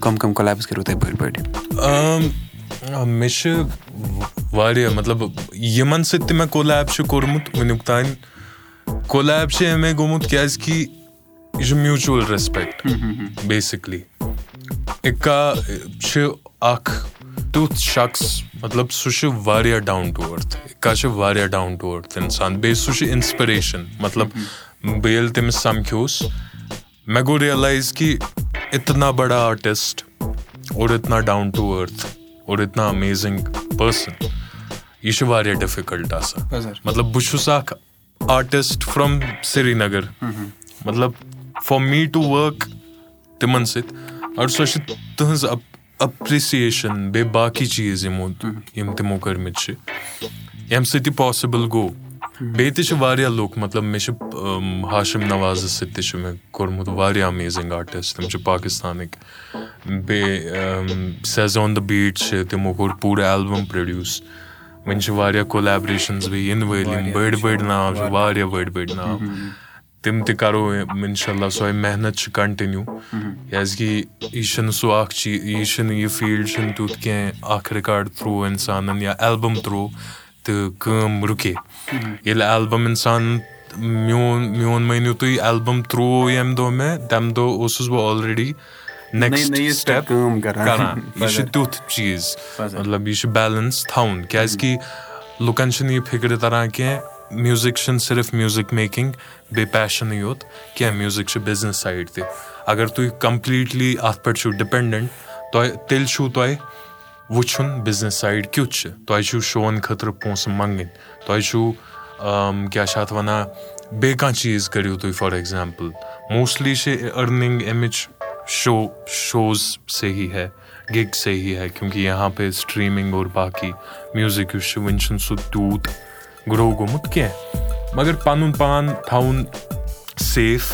کَم کَم کۄلیبٕس کٔرِو تۄہہِ بٔڑۍ بٔڑۍ مےٚ چھِ واریاہ مطلب یِمن سۭتۍ تہِ مےٚ کولیب چھُ کوٚرمُت وٕنیُک تانۍ کولیب چھِ اَمے گوٚمُت کیازِ کہِ یہِ چھُ میوٗچوَل ریسپیکٹ بیسِکلی اِکا چھِ اکھ تیُتھ شخص مطلب سُہ چھُ واریاہ ڈاوُن ٹُو أرٕتھ اِکا چھُ واریاہ ڈاوُن ٹُو أرٕتھ اِنسان بیٚیہِ سُہ چھُ اِنسپریشن مطلب بہٕ ییٚلہِ تٔمِس سَمکھیوُس مےٚ گوٚو رِیلایز کہِ اِتنا بَڑا آرٹِسٹ اور اِتنا ڈاوُن ٹُو أرٕتھ اور اِتنا امیزِنٛگ پٔرسَن یہِ چھُ واریاہ ڈِفِکَلٹ آسان مطلب بہٕ چھُس اکھ آرٹِسٹ فرٛام سرینگر مطلب فار می ٹُو ؤرٕک تِمن سۭتۍ اَگر سۄ چھِ تٕہٕنٛز اپرِسیشن بیٚیہِ باقٕے چیٖز یِمو یِم تِمو کٔرمٕتۍ چھِ ییٚمہِ سۭتۍ یہِ پاسِبٕل گوٚو بیٚیہِ تہِ چھِ واریاہ لُکھ مطلب مےٚ چھِ ہاشِم نوازَس سۭتۍ تہِ چھُ مےٚ کوٚرمُت واریاہ امیزِنٛگ آرٹِسٹ تِم چھِ پاکِستانٕکۍ بیٚیہِ سیزان دَ بیٖٹ چھِ تِمو کوٚر پوٗرٕ ایلبَم پرٛوڈیوٗس وۄنۍ چھِ واریاہ کولٮ۪بریشَنٕز بیٚیہِ یِنہٕ وٲلۍ یِم بٔڑۍ بٔڑۍ ناو چھِ واریاہ بٔڑۍ بٔڑۍ ناو تِم تہِ کَرو اِنشاء اللہ سۄے محنت چھِ کَنٹِنیوٗ کیازِ کہِ یہِ چھُنہٕ سُہ اکھ چیٖز یہِ چھُنہٕ یہِ فیٖلڈ چھُنہٕ تیُتھ کیٚنٛہہ اکھ رِکاڈ تھروٗ اِنسانَن یا ایلبَم تھروٗ تہٕ کٲم رُکے. ییٚلہِ ایلبَم اِنسان میون میون مٲنِو تُہۍ ایلبَم ترٛوو ییٚمہِ دۄہ مےٚ تَمہِ دۄہ اوسُس بہٕ آلریڈی نیکسٹ سٹیپ کران. یہِ چھُ تیُتھ چیٖز. مطلب یہِ چھُ بیلَنس تھاوُن. کیازِ کہِ لُکن چھُنہٕ یہِ فِکرِ تران کیٚنٛہہ میوٗزِک چھُنہٕ صرف میوٗزِک میکِنٛگ بیٚیہِ پیشنٕے یوت کیٚنٛہہ میوٗزِک چھُ بِزنِس سایڈ تہِ اَگر تُہۍ کَمپٕلیٖٹلی اَتھ پٮ۪ٹھ چھِو ڈِپینڈنٹ تۄہہِ تیٚلہِ چھُو تۄہہِ وٕچھُن بِزنِس سایڈ کیُتھ چھُ تۄہہِ چھُو شوون خٲطرٕ پونٛسہٕ منٛگٕنۍ تۄہہِ چھُو کیاہ چھِ اَتھ وَنان بیٚیہِ کانٛہہ چیٖز کٔرِو تُہۍ فار ایٚگزامپٕل موسٹلی چھِ أرنِنٛگ اَمِچ شو شوز صحیح ہے گِگ صحیح ہے کیوں کہِ یہاں پے سٹریٖمِنٛگ اور باقٕے میوٗزِک یُس چھُ وُنہِ چھُنہٕ سُہ تیوٗت گرو گوٚمُت کیٚنٛہہ مَگر پَنُن پان تھاوُن سیف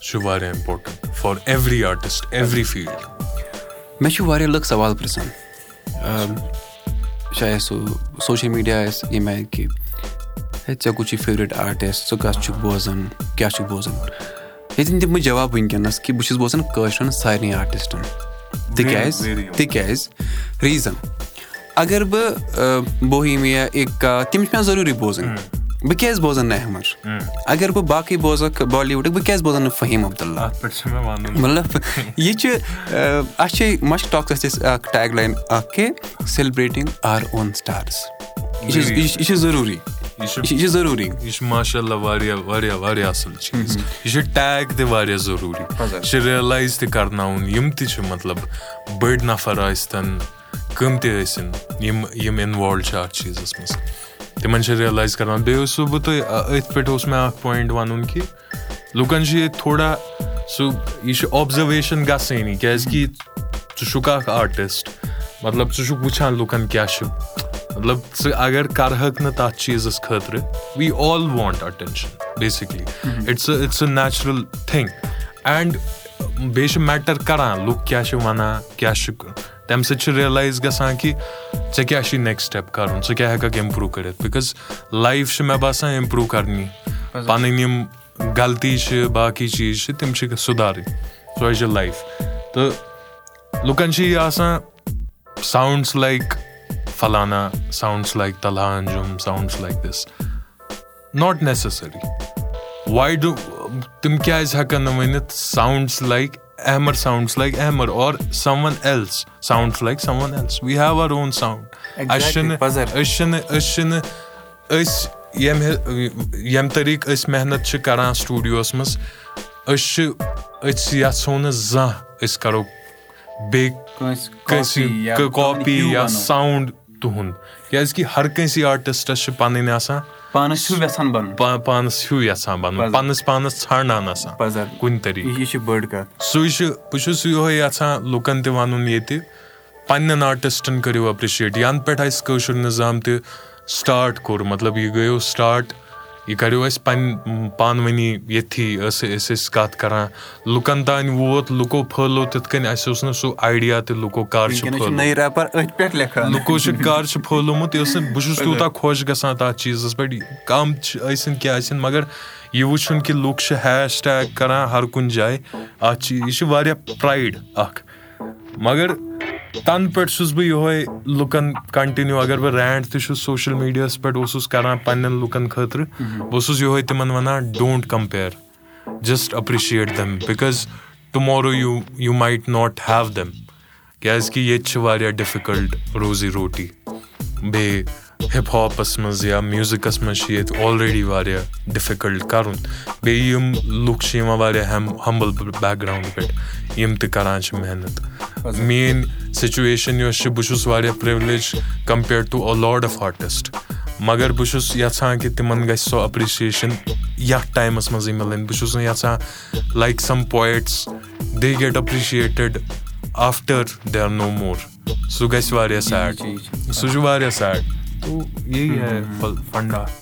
چھُ واریاہ important for every artist every field مےٚ چھُ واریاہ لُکھ سوال پرژھان چاہے سُہ سوشَل میٖڈیا آسہِ ییٚمہِ آیہِ کہِ ہے ژےٚ کُس چھُے فیورِٹ آرٹِسٹ ژٕ کَس چھُکھ بوزان کیاہ چھُکھ بوزان ییٚتٮ۪ن دِمہٕ بہٕ جواب وٕنکیٚنَس کہِ بہٕ چھُس بوزان کٲشرٮ۪ن سارنٕے آرٹِسٹَن تِکیازِ ریٖزَن اَگر بہٕ بوہیٖمیا اِکا تِم چھِ مےٚ ضروٗری بوزٕنۍ۔ بہٕ کیازِ بوزان نہٕ احمد اَگر بہٕ باقٕے بوزَکھ بالی وُڈُک بہٕ کیازِ بوزان نہٕ فٔہیٖم عبداللہ؟ مطلب یہِ چھُ اَسہِ چھِ مَش ٹاکَس أسۍ اکھ ٹیگ لایِن اکھ کہِ سیلبریٹِنٛگ آر اون سٹارٕز۔ یہِ چھُ ضروٗری۔ یہِ چھُ ضروٗری۔ یہِ چھُ ماشاء اللہ واریاہ واریاہ واریاہ اَصٕل چیٖز۔ یہِ چھُ ٹیگ تہِ واریاہ ضروٗری۔ یہِ چھُ رِیلایز تہِ کرناوُن۔ یِم تہِ چھِ مطلب بٔڑۍ نَفر ٲسۍتَن کٕم تہِ ٲسِن یِم یِم اِنوالو چھِ اَتھ چیٖزَس منٛز تِمن چھِ رِیلایز کرناوُن بیٚیہِ اوسوٕ بہٕ تۄہہِ أتھۍ پٮ۪ٹھ اوس مےٚ اکھ پویِنٹ وَنُن کہِ لُکن چھُ ییٚتہِ تھوڑا سُہ یہِ چھُ اوبزرویشن گژھٲنی کیازِ کہِ ژٕ چھُکھ اکھ آرٹِسٹ مطلب ژٕ چھُکھ وٕچھان لُکن کیاہ چھُ مطلب ژٕ اَگر کرہکھ نہٕ تَتھ چیٖزَس خٲطرٕ we all want attention basically it's it's a natural thing and بیٚیہِ چھُ میٹر کران لُکھ کیاہ چھِ وَنان کیاہ چھُ تَمہِ سۭتۍ چھُ رِیلایز گژھان کہِ ژےٚ کیاہ چھُے نیکٕسٹ سٹیپ کَرُن ژٕ کیاہ ہٮ۪ککھ اِمپروٗ کٔرِتھ بِکاز لایف چھِ مےٚ باسان اِمپروٗ کَرنی پَنٕنۍ یِم غلطی چھِ باقٕے چیٖز چھِ تِم چھِ سُدھارٕنۍ سۄے چھِ لایف تہٕ لُکن چھِ یہِ آسان ساوُنٛڈٕس لایک فلانا sounds like Talha Anjum sounds like this not necessary why do تِم کیازِ ہٮ۪کن نہٕ ؤنِتھ sounds like Ahmed sounds like Ahmed or someone else sounds like someone else we have our own sound اَسہِ چھِنہٕ أسۍ چھِنہٕ أسۍ چھِنہٕ أسۍ ییٚمہِ ییٚمہِ طٔریٖقہٕ أسۍ محنت چھِ کران سٹوٗڈیوَس منٛز أسۍ چھِ أسۍ یَژھو نہٕ زانٛہہ أسۍ کرو بیٚیہِ کٲنٛسہِ کاپی یا ساوُنٛڈ تُہُنٛد کیازِ کہِ ہر کٲنٛسہِ آرٹِسٹس چھِ پَنٕنۍ آسان پانَس ہیوٗ یَژھان بَنُن پانَس ہیوٗ یَژھان بَنُن پَنٕنِس پانَس ژھانڈان آسان کُنہِ طٔریٖقہٕ سُے چھُ بہٕ چھُس یِہوے یَژھان لُکن تہِ وَنُن ییٚتہِ پَنٕنٮ۪ن آرٹِسٹن کٔرِو ایپرِشیٹ یَنہٕ پٮ۪ٹھ اَسہِ کٲشُر نِظام تہِ سٹاٹ کوٚر مطلب یہِ گٔیو سٹاٹ یہِ کَریو اَسہِ پَنٕنہِ پانہٕ ؤنی ییٚتھی ٲسۍ أسۍ ٲسۍ کَتھ کران لُکن تانۍ ووت لُکو پھٲلو تِتھ کٔنۍ اَسہِ اوس نہٕ سُہ آیڈیا تہِ لُکو کر چھُ لُکو چھُ کر چھُ پھٲلومُت یہِ ٲس نہٕ بہٕ چھُس تیوٗتاہ خۄش گژھان تَتھ چیٖزَس پٮ۪ٹھ کَم چھِ ٲسِنۍ کیاہ ٲسِنۍ مَگر یہِ وٕچھُن کہِ لُکھ چھِ ہیش ٹیگ کران ہر کُنہِ جایہِ اَتھ چھِ یہِ چھِ واریاہ پرایڈ اکھ مَگر تَنہٕ پٮ۪ٹھ چھُس بہٕ یِہوے لُکن کَنٹِنیو اَگر بہٕ رینٹ تہِ چھُس سوشَل میٖڈیاہَس پٮ۪ٹھ اوسُس کران پَنٕنٮ۪ن لُکن خٲطرٕ بہٕ اوسُس یِہوے تِمن وَنان don't compare just appreciate them because tomorrow you you might not have them کیازِ کہِ ییٚتہِ چھِ واریاہ ڈِفِکَلٹ روزی روٹی بیٚیہِ ہِپ ہاپَس منٛز یا میوٗزِکَس منٛز چھِ ییٚتہِ آلریڈی واریاہ ڈِفِکَلٹ کَرُن بیٚیہِ یِم لُکھ چھِ یِوان واریاہ ہٮ۪م ہمبٕل بیک گراوُنٛڈ پٮ۪ٹھ یِم تہِ کران چھِ محنت میٲنۍ سُچویشن یۄس چھِ بہٕ چھُس واریاہ privilege compared to a lot of artist مگر بہٕ چھُس یَژھان کہِ تِمن گژھِ سۄ ایٚپرِسیشن یَتھ ٹایمَس منٛزٕے مِلٕنۍ بہٕ چھُس نہٕ یَژھان like some poets they get appreciated after they are no more سُہ گژھِ واریاہ سیڈ سُہ چھُ واریاہ سیڈ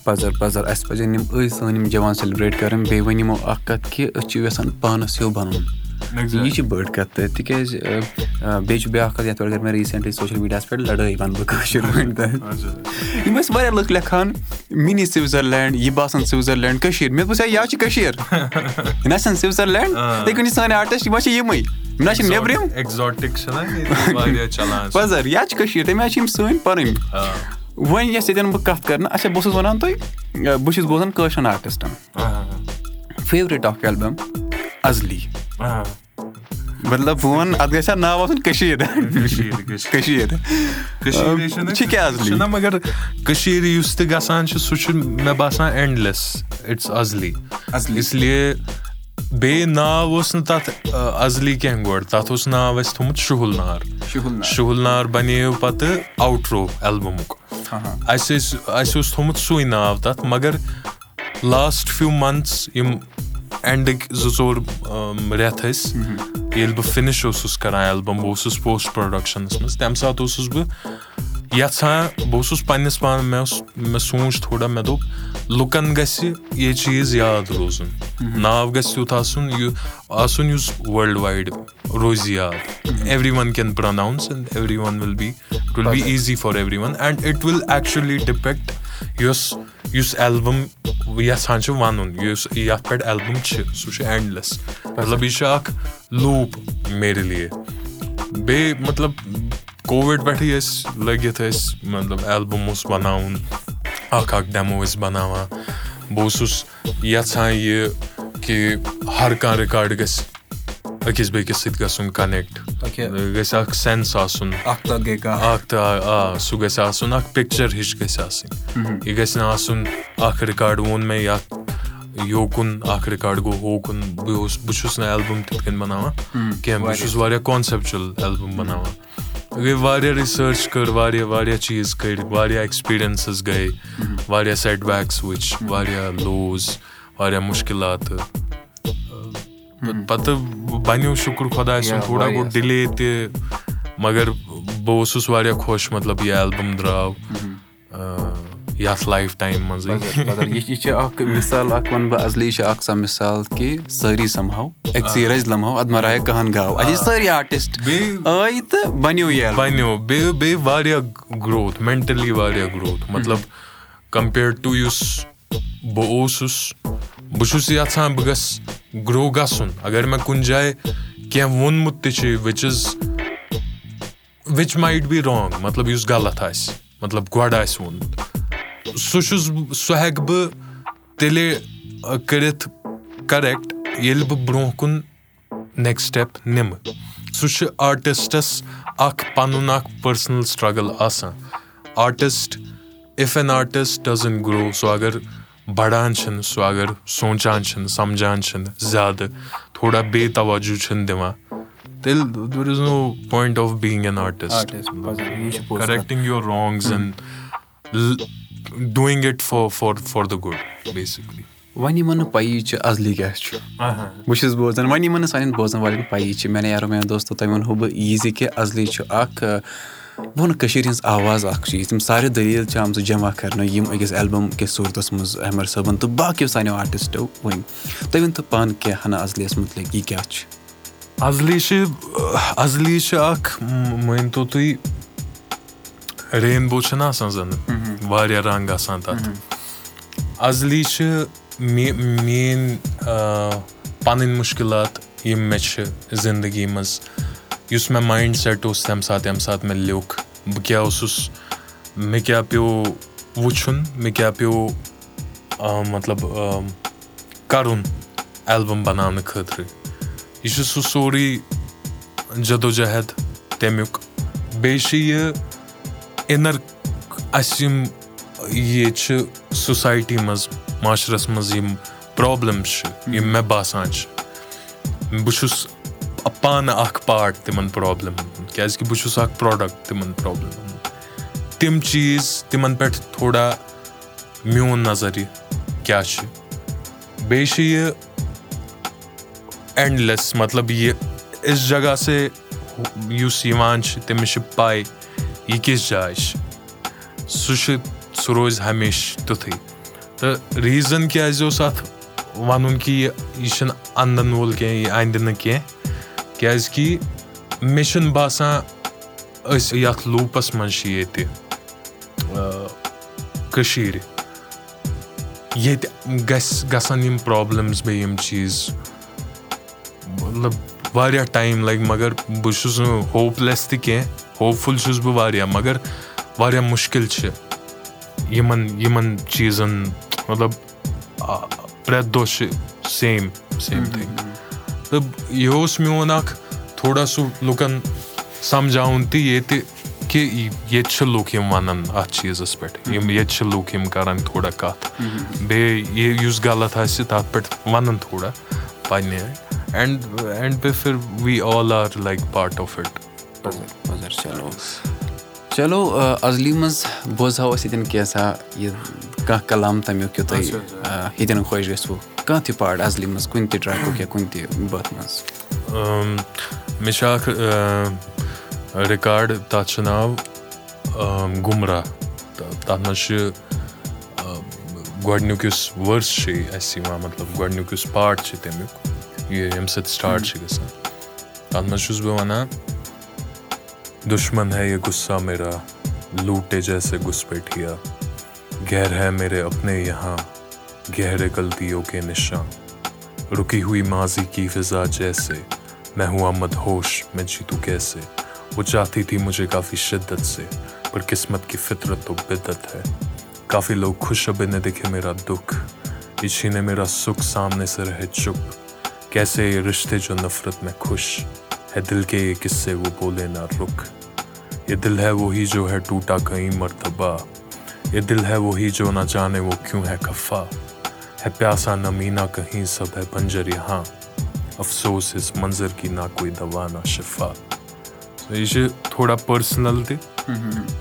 پَزر پَزر۔ اَسہِ پَزن یِم أزۍ سٲنۍ یِم جوان سیلِبریٹ کَرٕنۍ بیٚیہِ ؤنۍ یِمو اکھ کَتھ کہِ أسۍ چھِ یَژھان پانَس ہیوٗ بَنُن۔ یہِ چھِ بٔڑ کَتھ تہٕ تِکیازِ بیٚیہِ چھُ بیاکھ کَتھ یَتھ پٮ۪ٹھ کٔر مےٚ ریٖسنٛٹلی سوشَل میٖڈیاہَس پٮ۪ٹھ لَڑٲے وَنہٕ بہٕ کٲشِر پٲٹھۍ یِم ٲسۍ واریاہ لُکھ لیکھان مِنی سوِزرلینٛڈ یہِ باسان سوِزرلینٛڈ کٔشیٖر. مےٚ ہے یا چھِ کٔشیٖر؟ یہِ نہ چھَنہٕ سوِزرلینٛڈ یِتھٕے کٔنۍ چھِ سٲنۍ آرٹِسٹ یِم حظ چھِ یِمٕے۔ یِم نہ چھِ نیٚبرِم پَزر یا چھِ کٔشیٖر؟ تَمہِ آیہِ چھِ یِم سٲنۍ پَنٕنۍ وۄنۍ یۄس ییٚتٮ۪ن بہٕ کَتھ کَرنہٕ اچھا بہٕ اوسُس وَنان تۄہہِ بہٕ چھُس بوزان کٲشرٮ۪ن آرٹِسٹَن فیورِٹ اکھ ایلبَم اَزلی مطلب بہٕ وَنہٕ اَتھ گژھِ ہا ناو آسُن کٔشیٖر مگر کٔشیٖرِ یُس تہِ گژھان چھُ سُہ چھُ مےٚ باسان اینڈلیس اِٹٕس اَزلی اس لیے بیٚیہِ ناو اوس نہٕ تَتھ اَزلی کیٚنٛہہ گۄڈٕ تَتھ اوس ناو اَسہِ تھومُت شُہُل نار شُہُل نار بَنیو پَتہٕ اَوٹرو ایلبَمُک اَسہِ ٲسۍ اَسہِ اوس تھومُت سُے ناو تَتھ مگر لاسٹ فیوٗ مَنتھٕس یِم اینڈٕکۍ زٕ ژور رٮ۪تھ ٲسۍ ییٚلہِ بہٕ فِنِش اوسُس کران ایلبَم بہٕ اوسُس پوسٹ پروڈَکشنَس منٛز تَمہِ ساتہٕ اوسُس بہٕ یَژھان بہٕ اوسُس پَنٕنِس پانہٕ مےٚ اوس مےٚ سونٛچ تھوڑا مےٚ دوٚپ لُکن گژھِ یہِ چیٖز یاد روزُن۔ ناو گژھِ یُتھ آسُن یہِ آسُن یُس وٲلڈ وایڈ روزِ یاد۔ Everyone can pronounce and everyone will be it will be easy for everyone and it will actually depict یۄس یُس ایلبَم یَژھان چھُ وَنُن۔ یُس یَتھ پٮ۪ٹھ ایلبَم چھِ سُہ چھُ اینڈلیس مطلب یہِ چھُ اکھ لوٗپ میرے لیے۔ بیٚیہِ مطلب کووِڈ پٮ۪ٹھٕے ٲسۍ لٔگِتھ ٲسۍ مطلب ایلبَم اوس بَناوُن اکھ اکھ ڈیمو ٲسۍ بَناوان بہٕ اوسُس یَژھان یہِ کہِ ہر کانٛہہ رِکاڈ گژھِ أکِس بیٚکِس سۭتۍ گژھُن کَنیکٹ گژھِ اکھ سینٕس آسُن اکھ تہٕ آ سُہ گژھِ آسُن اکھ پِکچر ہِش گژھِ آسٕنۍ یہِ گژھِ نہٕ آسُن اکھ رِکاڈ ووٚن مےٚ یَتھ یوکُن اکھ رِکاڈ گوٚو ہوکُن بہٕ اوسُس بہٕ چھُس نہٕ ایلبَم تِتھ کٔنۍ بَناوان کیٚنٛہہ بہٕ چھُس واریاہ کانسیپچُوَل ایلبَم بَناوان گٔے واریاہ رِسٲرٕچ کٔر واریاہ واریاہ چیٖز کٔرۍ واریاہ ایٚکٕسپیٖرینسٕز گٔے واریاہ سیٹ بیکٕس وٕچھ واریاہ لوز واریاہ مُشکِلات پَتہٕ بَنیو شُکُر خۄداے سُنٛد تھوڑا گوٚو ڈِلے تہِ مَگر بہٕ اوسُس واریاہ خۄش مطلب یہِ ایلبَم درٛاو یَتھ لایف ٹایم منٛزٕے یہِ چھِ اکھ مِثال اکھ وَنہٕ بہٕ اَزلی چھِ اکھ سۄ مِثال کہِ سٲری سَمہو أکسٕے رَزِ لَمہو اَدٕ مَراے کٕہن گاو اَسہِ چھِ سٲری آرٹِسٹ آیہِ تہٕ بَنیو یہِ بَنیو بیٚیہِ بیٚیہِ واریاہ گروتھ مینٹٔلی واریاہ گروتھ مطلب کَمپیٲڈ ٹُو یُس بہٕ اوسُس بہٕ چھُس یَژھان بہٕ گژھٕ گرو گژھُن اَگر مےٚ کُنہِ جایہِ کیٚنٛہہ ووٚنمُت تہِ چھُ which is which might be wrong مطلب یُس غلط آسہِ مطلب گۄڈٕ آسہِ ووٚنمُت سُہ چھُس سُہ ہٮ۪کہٕ بہٕ تیٚلے کٔرِتھ کَریکٹ ییٚلہِ بہٕ برونٛہہ کُن نیکٕسٹ سٹیپ نِمہٕ سُہ چھُ آرٹِسٹس اکھ پَنُن اکھ پٔرسٕنَل سٹرگٕل آسان artist if an artist doesn't grow سُہ اَگر بَڑان چھِنہٕ سُہ اَگر سونٛچان چھِنہٕ سَمجان چھِنہٕ زیادٕ تھوڑا بے تَوجوٗ چھِنہٕ دِوان تیٚلہِ there is no point of being an artist correcting your wrongs and doing it for for for the good basically وۄنۍ یِمن نہٕ پَیی چھِ اَزلی کیاہ چھُ بہٕ چھُس بوزان وۄنۍ یِمن نہٕ سانٮ۪ن بوزن والٮ۪ن پَیی چھِ مےٚ یارو میانہِ دوستو تۄہہِ وَنہو بہٕ یی زِ کہِ اَزلی چھُ اکھ بہٕ وَنہٕ کٔشیٖر ہِنٛز آواز اکھ چیٖز یِم سارے دٔلیٖل چھِ آمژٕ جمع کرنہٕ یِم أکِس ایلبَم کِس صوٗرتَس منٛز احمد صٲبَن تہٕ باقٕیو سانیو آرٹِسٹو ؤنۍ تُہۍ ؤنۍ تو پانہٕ کینٛہہ ہنا اَزلی یَس مُتعلِق یہِ کیاہ چھُ اَزلی چھِ اَزلی چھِ اکھ مٲنۍتو تُہۍ رینبو چھُنہ آسان زَن واریاہ رنٛگ آسان تَتھ اَزلی چھِ میٲنۍ پَنٕنۍ مُشکِلات یِم مےٚ چھِ زندگی منٛز یُس مےٚ مایِنٛڈ سیٹ اوس تَمہِ ساتہٕ ییٚمہِ ساتہٕ مےٚ لیوٚکھ بہٕ کیٛاہ اوسُس مےٚ کیٛاہ پیوٚو وٕچھُن مےٚ کیٛاہ پیوٚو مطلب کَرُن ایلبَم بَناونہٕ خٲطرٕ یہِ چھُ سُہ سورُے جدوجہد تَمیُک بیٚیہِ چھِ یہِ اِنَر اَسہِ یِم ییٚتہِ چھِ سوسایٹی منٛز معاشرَس منٛز یِم پرٛابلِمٕز چھِ یِم مےٚ باسان چھِ بہٕ چھُس پانہٕ اَکھ پاٹ تِمَن پرٛابلِمَن ہُنٛد کیٛازِکہِ بہٕ چھُس اَکھ پرٛوڈَکٹ تِمَن پرٛابلِمَن ہُنٛد تِم چیٖز تِمَن پٮ۪ٹھ تھوڑا میون نظر یہِ کیٛاہ چھِ بیٚیہِ چھِ یہِ اینٛڈلیٚس مطلب یہِ اِس جگہ سے یُس یِوان چھِ تٔمِس چھِ پَے یہِ کِژھ جاے چھِ سُہ چھُ سُہ روزِ ہمیشہٕ تیُتھُے تہٕ ریٖزَن کیٛازِ اوس اَتھ وَنُن کہِ یہِ یہِ چھُنہٕ اَنٛدَن وول کینٛہہ یہِ اَندِ نہٕ کینٛہہ۔ کیٛازِکہِ مےٚ چھُنہٕ باسان أسۍ یَتھ لوٗپَس منٛز چھِ ییٚتہِ کٔشیٖرِ۔ ییٚتہِ گژھِ گژھن یِم پرٛابلِمٕز بیٚیہِ یِم چیٖز۔ مطلب واریاہ ٹایم لَگہِ مگر بہٕ چھُس نہٕ ہوپلیس تہِ کینٛہہ ہوپ فُل چھُس بہٕ واریاہ مگر واریاہ مُشکِل چھِ یِمَن یِمَن چیٖزَن مطلب پرٛٮ۪تھ دۄہ چھِ سیم سیم تھِنٛگ تہٕ یہِ اوس میون اَکھ تھوڑا سُہ لُکَن سَمجھاوُن تہِ ییٚتہِ کہِ ییٚتہِ چھِ لُکھ یِم وَنان اَتھ چیٖزَس پٮ۪ٹھ یِم ییٚتہِ چھِ لُکھ یِم کَران تھوڑا کَتھ بیٚیہِ یہِ یُس غلط آسہِ تَتھ پٮ۪ٹھ وَنان تھوڑا پنٛنہِ and and prefer we all are like part of it چلو. چلو اَزلی منٛز بوزہاو أسۍ ییٚتٮ۪ن کینٛژھا یہِ کانٛہہ کَلام تَمیُک کہِ تُہۍ ییٚتٮ۪ن خۄش گژھوٕ کانٛہہ تہِ پاٹ اَزلی منٛز کُنہِ تہِ ٹرٛیکُک یا کُنہِ تہِ بٲتھ منٛز مےٚ چھُ اکھ رِکاڈ تَتھ چھُ ناو گُمراہ تَتھ منٛز چھُ گۄڈٕنیُک یُس ؤرٕس چھُ اَسہِ یِوان مطلب گۄڈٕنیُک یُس پاٹ چھُ تَمیُک؟ ییٚمہِ سۭتۍ سٹاٹ چھِ گژھان تَتھ منٛز چھُس بہٕ وَنان دُشمَن ہے یہِ گُسا میرا لوٗٹے جیسے گُسپیٹھیا گیر ہے میرے اپنے یہاں گہرے غلطیو کے نِشان رُکی ہوٗ مازی کی فِضا جیسے میں ہوا مد ہوش میں جیٖتو کیسے وہ چاہتی تھی مُجھے کافی شِدت سے پر قسمت کی فِطرت تو بِدت ہے کافی لوگ خوش ابے نے دیکھے میرا دُکھ یہِ چھیٖنے میرا سُکھ سامنے سے رہے چُپ کیسے یہِ رِشتے جو نفرت میں دِل کے یہِ قصے وہ بولے نا رُخ یہِ دِل ہے وہی جو ہے ٹوٗٹا کہیں مرتبہ یہِ دِل ہے جو نہ جانے وہ کیوں ہے خفا ہے نہ میٖنا کہیں سب ہے بنجر یہاں افسوس منظر کی نہ کوئی دوا نہ شِفا یہِ چھِ تھوڑا پٔرسٕنَل تہِ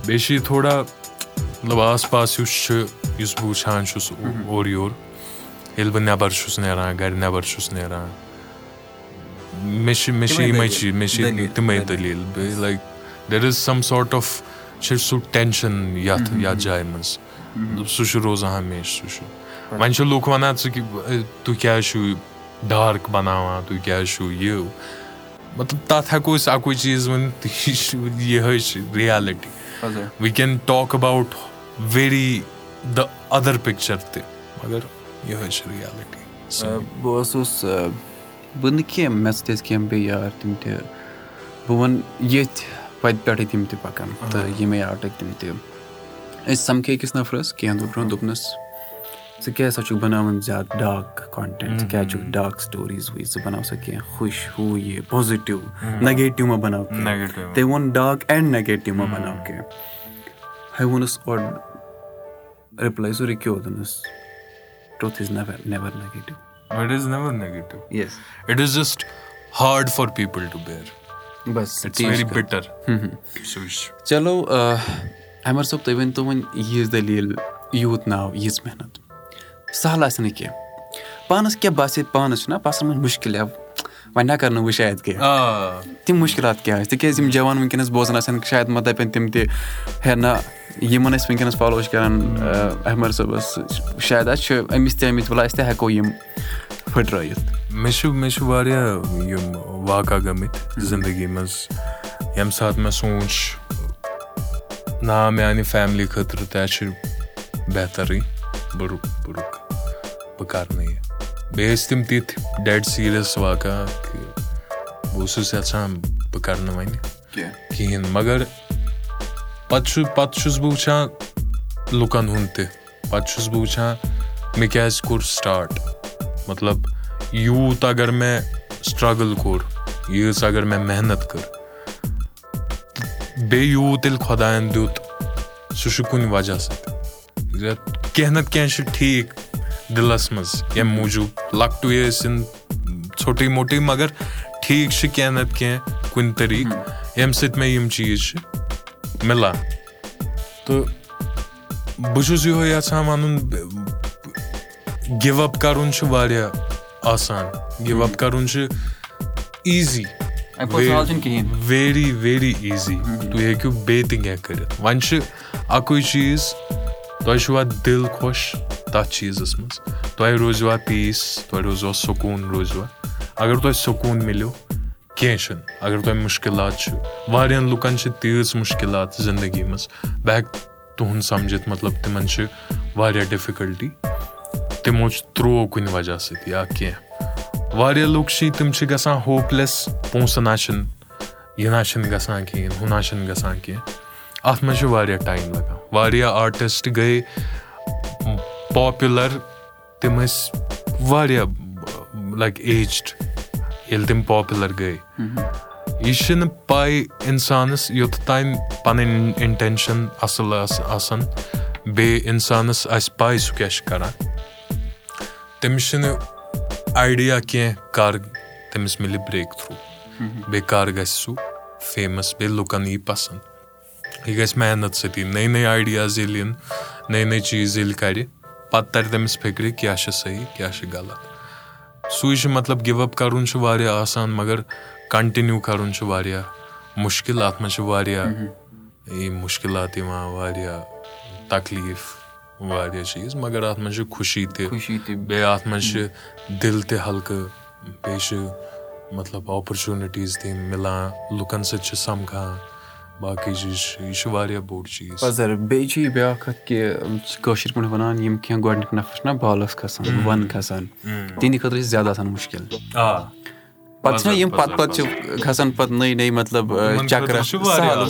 بیٚیہِ چھِ یہِ تھوڑا مطلب آس پاس یُس چھُ یُس بہٕ وٕچھان چھُس اورٕ یورٕ ییٚلہِ بہٕ نٮ۪بر چھُس نیران گرِ نٮ۪بر چھُس نیران مےٚ چھِ مےٚ چھِ یِمے چیٖز مےٚ چھِ تِمے دٔلیٖل like there is some sort of چھِ سُہ ٹینشن یَتھ یَتھ جایہِ منٛز سُہ چھُ روزان ہمیشہٕ سُہ چھُ وۄنۍ چھِ لُکھ وَنان ژٕ تُہۍ کیازِ چھِو ڈارٕک بَناوان تُہۍ کیازِ چھِو یہِ مطلب تَتھ ہٮ۪کو أسۍ اَکُے چیٖز ؤنِتھ یہِ چھُ یِہوے چھِ reality we can talk about very the other picture تہِ مَگر بہٕ اوسُس بہٕ نہٕ کینٛہہ مےٚ سۭتۍ ٲسۍ کینٛہہ بیٚیہِ یار تِم تہِ بہٕ وَنہٕ ییٚتھۍ وَتہِ پٮ۪ٹھٕے تِم تہِ پَکان تہٕ ییٚمے آٹٕکۍ تِم تہِ أسۍ سَمکھے أکِس نَفرَس کینٛہہ دۄہ برونٛہہ دوٚپنَس ژٕ کیٛاہ سا چھُکھ بَناوان زیادٕ ڈارٕک کانٹینٹ ژٕ کیٛازِ چھُکھ ڈارٕک سٹوریٖز وٕچھ ژٕ بَناو سا کینٛہہ خوش ہُہ یہِ پازِٹِو نَگیٹِو مہ بَناو تٔمۍ ووٚن ڈارٕک اینٛڈ نَگیٹِو مہ بَناو کینٛہہ ہے ووٚنُس اورٕ رِپلاے سورُے کیٚو دوٚپنَس truth is never never negative it is never negative it is just hard for people to bear bus very bitter چلو اَمر صٲب تُہۍ ؤنۍ تو وۄنۍ ییٖژ دٔلیٖل یوٗت ناو ییٖژ محنت سہل آسہِ نہٕ کینٛہہ پانَس کیٛاہ باسہِ پانَس چھُنہ باسان وۄنۍ مُشکِل وۄنۍ نہ کَرٕ نہٕ بہٕ شاید کینٛہہ تِم مُشکِلات کیٛاہ ٲسۍ تِکیازِ یِم جوان وٕنکیٚنَس بوزان آسن شاید مہ دَپن تِم تہِ ہے نہ یِمن أسۍ وٕنکیٚنَس فالو چھِ کران احمد صٲبَس شاید آسہِ چھُ أمِس تہِ آمٕتۍ وَلہٕ أسۍ تہِ ہٮ۪کو یِم پھٕٹرٲیِتھ مےٚ چھُ مےٚ چھُ واریاہ یِم واقع گٔمٕتۍ زندگی منٛز ییٚمہِ ساتہٕ مےٚ سونٛچ نا میانہِ فیملی خٲطرٕ تہِ چھُ بہترٕے بہٕ رُک بہٕ رُک بہٕ کَرٕ نہٕ یہِ بیٚیہِ ٲسۍ تِم تِتھۍ ڈیڈ سیٖریَس واقع کہِ بہٕ اوسُس یَژھان بہٕ کَرٕ نہٕ وۄنۍ کِہیٖنۍ مگر پَتہٕ چھُ پَتہٕ چھُس بہٕ وٕچھان لُکَن ہُنٛد تہِ پَتہٕ چھُس بہٕ وٕچھان مےٚ کیازِ کوٚر سٹاٹ مطلب یوٗت اگر مےٚ سٹرٛگٕل کوٚر یۭژ اگر مےٚ محنت کٔر بیٚیہِ یوٗت ییٚلہِ خۄدایَن دیُت سُہ چھُ کُنہِ وجہ سۭتۍ کینٛہہ نَتہٕ کینٛہہ چھُ ٹھیٖک دِلَس منٛز ییٚمہِ موٗجوٗب لۄکٹُے ٲسِنۍ ژھوٚٹُے موٚٹُے مگر ٹھیٖک چھِ کینٛہہ نَتہٕ کینٛہہ کُنہِ طٔریٖقہٕ ییٚمہِ سۭتۍ مےٚ یِم چیٖز چھِ مِلان تہٕ بہٕ چھُس یِہوے یَژھان وَنُن گِو اَپ کَرُن چھُ واریاہ آسان گِو اَپ کَرُن چھُ ایٖزی ویری ویری ایٖزی تُہۍ ہیٚکِو بیٚیہِ تہِ کیٚنٛہہ کٔرِتھ وۄنۍ چھُ اَکُے چیٖز تۄہہِ چھُوا دِل خۄش تَتھ چیٖزَس منٛز تۄہہِ روزوا پیٖس تۄہہِ روزوا سکوٗن روزوا اَگر تۄہہِ سکوٗن مِلیو کیٚنٛہہ چھُنہٕ اَگر تۄہہِ مُشکِلات چھِ واریاہَن لُکَن چھِ تیٖژ مُشکِلات زِندگی منٛز بہٕ ہٮ۪کہٕ تُہُنٛد سَمجِتھ مطلب تِمن چھِ واریاہ ڈِفِکَلٹی تِمو چھُ تروو کُنہِ وجہ سۭتۍ یا کیٚنٛہہ واریاہ لُکھ چھِ تِم چھِ گژھان ہوپلیس پونٛسہٕ نہ چھِنہٕ یہِ نہ چھُنہٕ گژھان کِہینۍ ہُہ نہ چھُنہٕ گژھان کیٚنٛہہ اَتھ منٛز چھُ واریاہ ٹایم لگان واریاہ آرٹِسٹ گٔے پاپوٗلر تِم ٲسۍ واریاہ لایک ایجڈ ییٚلہِ تِم پاپوٗلر گٔے یہِ چھُنہٕ پاے اِنسانَس یوٚت تانۍ پَنٕنۍ اِنٹینشن اَصٕل آسان بیٚیہِ اِنسانَس آسہِ پاے سُہ کیاہ چھُ کران تٔمِس چھُنہٕ آیڈیا کیٚنٛہہ کر تٔمِس مِلہِ برٛیک تھروٗ بیٚیہِ کر گژھِ سُہ فیمَس بیٚیہِ لُکن یی پسنٛد یہِ گژھِ محنت سۭتی نٔے نٔے آیڈیاز ییٚلہِ یِن نٔے نٔے چیٖز ییٚلہِ کرِ پَتہٕ تَرِ تٔمِس فِکرِ کیاہ چھُ صحیح کیاہ چھُ غلط سُے چھُ مطلب گِو اَپ کَرُن چھُ واریاہ آسان مَگر کَنٹِنیو کَرُن چھُ واریاہ مُشکِل اَتھ منٛز چھِ واریاہ یِم مُشکِلات یِوان واریاہ تکلیٖف واریاہ چیٖز مَگر اَتھ منٛز چھِ خوشی تہِ بیٚیہِ اَتھ منٛز چھِ دِل تہِ ہلکہٕ بیٚیہِ چھِ مطلب اوپرچُنِٹیٖز تہِ مِلان لُکن سۭتۍ چھِ سَمکھان باقٕے چیٖز چھِ یہِ چھُ واریاہ بوٚڑ چیٖز بیٚیہِ چھُ یہِ بیاکھ کَتھ کہِ کٲشِر پٲٹھۍ وَنان یِم کیٚنٛہہ گۄڈٕنِکۍ نَفر چھِنہ بالَس کھسان وَن کھسان تِہنٛدِ خٲطرٕ چھِ زیادٕ آسان مُشکِل پَتہٕ چھِنہ یِم پَتہٕ پَتہٕ چھِ کھسان پَتہٕ نٔے نٔے مطلب چکرس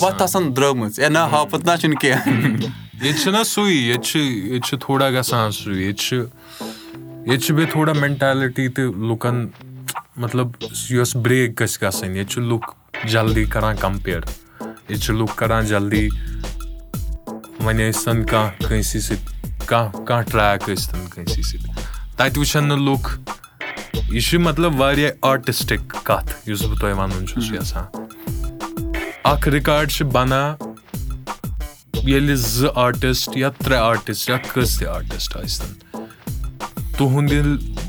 وَتھ آسان درٛٲمٕژ ہے نہ ہاپَت نہ چھُنہٕ کیٚنٛہہ ییٚتہِ چھُنہ سُے ییٚتہِ چھُ ییٚتہِ چھُ تھوڑا گژھان سُے ییٚتہِ چھُ ییٚتہِ چھُ بیٚیہِ تھوڑا مینٹیلٹی تہِ لُکن مطلب یۄس برٛیک گژھِ گژھٕنۍ ییٚتہِ چھُ لُکھ جلدی کران کَمپِیر ییٚتہِ چھِ لُکھ کران جلدی وۄنۍ ٲسۍ تن کانٛہہ کٲنٛسہِ سۭتۍ کانٛہہ کانٛہہ ٹریک ٲسۍ تن کٲنٛسہِ سۭتۍ تَتہِ وٕچھن نہٕ لُکھ یہِ چھُ مطلب واریاہ آرٹِسٹِک کَتھ یُس بہٕ تۄہہِ وَنُن چھُس یَژھان اکھ رِکاڈ چھِ بَنان ییٚلہِ زٕ آرٹِسٹ یا ترٛےٚ آرٹِسٹ یا کٔژ تہِ آرٹِسٹ ٲسۍ تن تُہُنٛد ییٚلہِ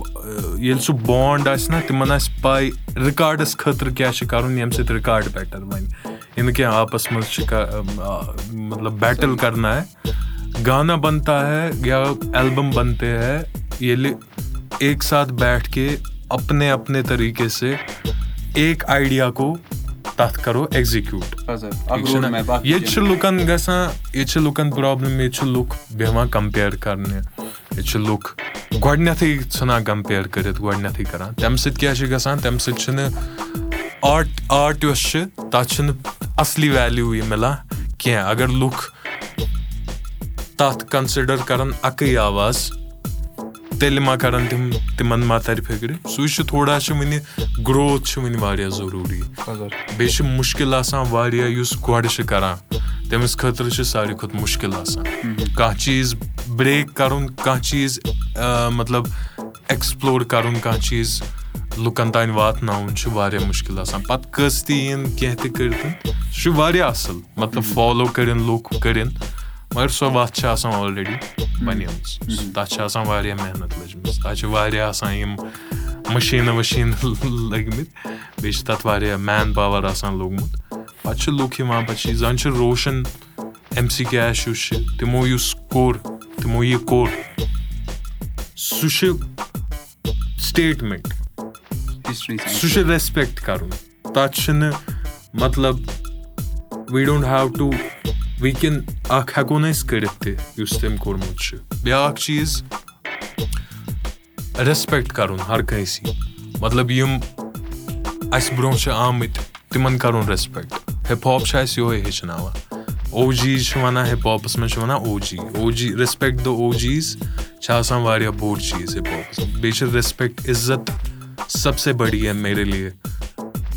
ییٚلہِ سُہ بانڈ آسہِ نہ تِمن آسہِ پاے رِکاڈَس خٲطرٕ کیاہ چھُ کَرُن ییٚمہِ سۭتۍ رِکاڈ بیٹر بَنہِ یہِ نہٕ کیٚنٛہہ آپَس منٛز چھِ مطلب بیٹٕل کرنا ہے گانا بنتا ہے یا ایلبم بنتے ہے ییٚلہِ ایک ساتہٕ بیٹھ کے اپنے اپنے طٔریٖقے سے ایک آیڈیا گوٚو تَتھ کَرو ایٚگزِکیوٗٹ ییٚتہِ چھِ لُکن گژھان ییٚتہِ چھِ لُکن پرابلِم ییٚتہِ چھِ لُکھ بیٚہوان کَمپِیر کرنہِ ییٚتہِ چھِ لُکھ گۄڈٕنیتھٕے ژھٕنان کَمپِیر کٔرِتھ گۄڈٕنیتھٕے کران تَمہِ سۭتۍ کیاہ چھُ گژھان تَمہِ سۭتۍ چھُنہٕ آٹ آٹ یۄس چھِ تَتھ چھُنہٕ اَصلی ویلیوٗ یہِ مِلان کیٚنٛہہ اَگر لُکھ تَتھ کَنسِڈر کَران اَکٕے آواز تیٚلہِ ما کَران تِم تِمن ما تَرِ فِکرِ سُے چھُ تھوڑا چھُ وُنہِ گروتھ چھُ وُنہِ واریاہ ضروٗری بیٚیہِ چھُ مُشکِل آسان واریاہ یُس گۄڈٕ چھُ کران تٔمِس خٲطرٕ چھُ ساروی کھۄتہٕ مُشکِل آسان کانٛہہ چیٖز برٛیک کَرُن کانٛہہ چیٖز مطلب ایٚکٕسپلور کَرُن کانٛہہ چیٖز لُکن تانۍ واتناوُن چھُ واریاہ مُشکِل آسان پَتہٕ کٔژ تہِ یِن کیٚنٛہہ تہِ کٔرِتھ سُہ چھُ واریاہ اَصٕل مطلب فالو کٔرِنۍ لُکھ کٔرِنۍ مَگر سۄ وَتھ چھِ آسان آلریڈی بَنیمٕژ تَتھ چھِ آسان واریاہ محنت لٔجمٕژ تَتھ چھِ واریاہ آسان یِم مٔشیٖنہٕ ؤشیٖنہٕ لٔگمٕتۍ بیٚیہِ چھِ تَتھ واریاہ مین پاور آسان لوٚگمُت پَتہٕ چھِ لُکھ یِوان پَتہٕ چھِ زَن چھُ روشَن ایم سی کیش یُس چھُ تِمو یُس کوٚر تِمو یہِ کوٚر سُہ چھُ سِٹیٹمینٹ سُہ چھُ ریسپیکٹ کَرُن تَتھ چھُنہٕ مطلب وی ڈونٹ ہیو ٹُو وٕنکیٚن اکھ ہٮ۪کو نہٕ أسۍ کٔرِتھ تہِ یُس تٔمۍ کوٚرمُت چھُ بیاکھ چیٖز ریسپیکٹ کَرُن ہر کٲنٛسہِ مطلب یِم اَسہِ برونٛہہ چھِ آمٕتۍ تِمن کَرُن ریسپیکٹ ہِپ ہاپ چھُ اَسہِ یِہوے ہیٚچھناوان او جیٖز چھِ وَنان ہِپ ہاپَس منٛز چھِ وَنان OG OG respect the OGs چھِ آسان واریاہ بوٚڑ چیٖز ہِپ ہاپَس منٛز بیٚیہِ چھِ ریسپیکٹ عزت سبسے بٔڑی ہے میرے لیے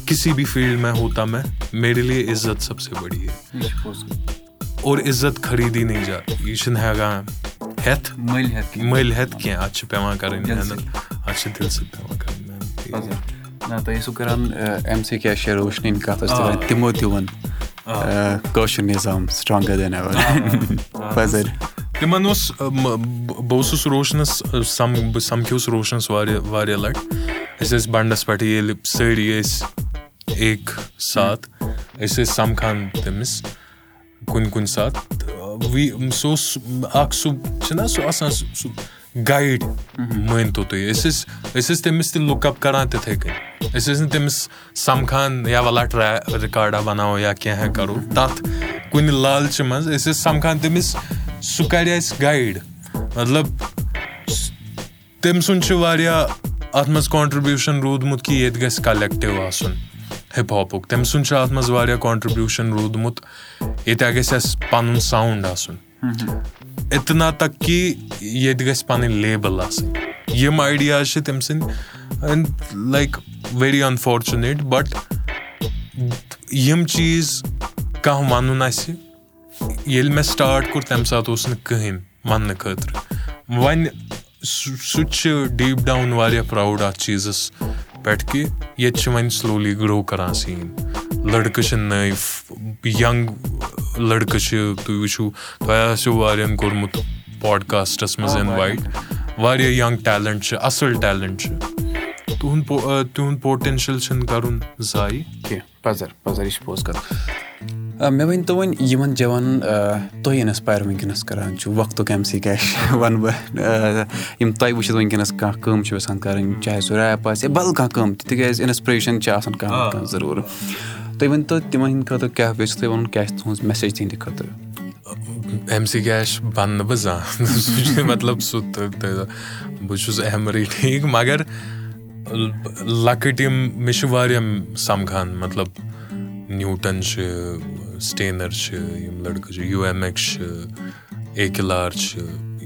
کسی بھی فیٖلڈ میں ہوتا میں میرے لیے عزت سبسے بٔڑی ہے اور عزت خریٖدی جات یہِ چھُنہٕ ہٮ۪کان ہٮ۪تھ مٔلۍ ہٮ۪تھ کیٚنٛہہ اَتھ چھِ پیٚوان کَرٕنۍ اَتھ چھِ ٲسِو کران کَتھ ٲسۍ تِمو تہِ ووٚن کٲشُر نِظام سٹرانگر تِمن اوس بہٕ اوسُس روشنَس بہٕ سَمکھیوس روشنَس واریاہ واریاہ لَٹہِ أسۍ ٲسۍ بَنڈَس پٮ۪ٹھ ییٚلہِ سٲری ٲسۍ ایک ساتھ أسۍ ٲسۍ سَمکھان تٔمِس کُنہِ کُنہِ ساتہٕ سُہ اوس اکھ سُہ چھُنہ سُہ آسان سُہ گایِڈ مٲنتو تُہۍ أسۍ ٲسۍ أسۍ ٲسۍ تٔمِس تہِ لُک اَپ کران تِتھٕے کٔنۍ أسۍ ٲسۍ نہٕ تٔمِس سَمکھان یا وَلا ٹرٛے رِکاڈا بَناوو یا کیٚنٛہہ کَرو تَتھ کُنہِ لالچہِ منٛز أسۍ ٲسۍ سَمکھان تٔمِس سُہ کَرِ اَسہِ گایِڈ مطلب تٔمۍ سُنٛد چھُ واریاہ اَتھ منٛز کانٹربیوٗشَن روٗدمُت کہِ ییٚتہِ گژھِ کَلیکٹِو آسُن ہِپ ہاپُک تٔمۍ سُنٛد چھُ اَتھ منٛز واریاہ کانٹربیوٗشَن روٗدمُت ییٚتہِ گژھِ اَسہِ پَنُن ساوُنٛڈ آسُن۔ اِتنا تک کہِ ییٚتہِ گژھِ پَنٕنۍ لیبٕل آسٕنۍ۔ یِم آیڈِیاز چھِ تٔمۍ سٕنٛدۍ لایک ویری اَنفارچُنیٹ بَٹ یِم چیٖز کانٛہہ وَنُن اَسہِ ییٚلہِ مےٚ سٹاٹ کوٚر تَمہِ ساتہٕ اوس نہٕ کٕہٕنۍ وَننہٕ خٲطرٕ۔ وۄنۍ سُہ تہِ چھُ ڈیٖپ ڈاوُن واریاہ پراوُڈ اَتھ چیٖزَس پٮ۪ٹھ کہِ ییٚتہِ چھِ وۄنۍ سلولی گرو کران سیٖن لٔڑکہٕ چھِ نٔے ینٛگ لٔڑکہٕ چھِ تُہۍ وٕچھِو تۄہہِ آسیو واریاہَن کوٚرمُت پاڈکاسٹَس منٛز اِنوایٹ واریاہ ینٛگ ٹیلنٹ چھِ اَصٕل ٹیلنٹ چھِ تُہُنٛد تِہُنٛد پوٹینشَل چھُنہٕ کَرُن ضایہِ مےٚ ؤنۍتو وۄنۍ یِمن جوانن تُہۍ اِنسپایر وٕنکیٚنس کران چھُ وقتُک ایم سی کیش وَنہٕ بہٕ یِم تۄہہِ وٕچھِتھ وٕنکیٚنس کانٛہہ کٲم چھِ یژھان کَرٕنۍ چاہے سُہ ریپ آسہِ یا بدل کانٛہہ کٲم تہِ تِکیازِ اِنسپریشن چھِ آسان کانٛہہ کانٛہہ ضروٗر تُہۍ ؤنۍتو تِمن ہِنٛدِ خٲطرٕ کیاہ یژھِو تُہۍ وَنُن کیاہ چھِ تُہنٛز میسیج تِہنٛدِ خٲطرٕ ایم سی کیش بَنہٕ نہٕ بہٕ زانٛہہ سُہ چھُ مطلب سُہ بہٕ چھُس احمرٕے ٹھیٖک مَگر لۄکٕٹۍ یِم مےٚ چھِ واریاہ سَمکھان مطلب نیوٗٹَن چھِ سِٹینَر چھِ یِم لٔڑکہٕ چھِ یوٗ ایم ایٚکٕس چھِ اے کِلار چھِ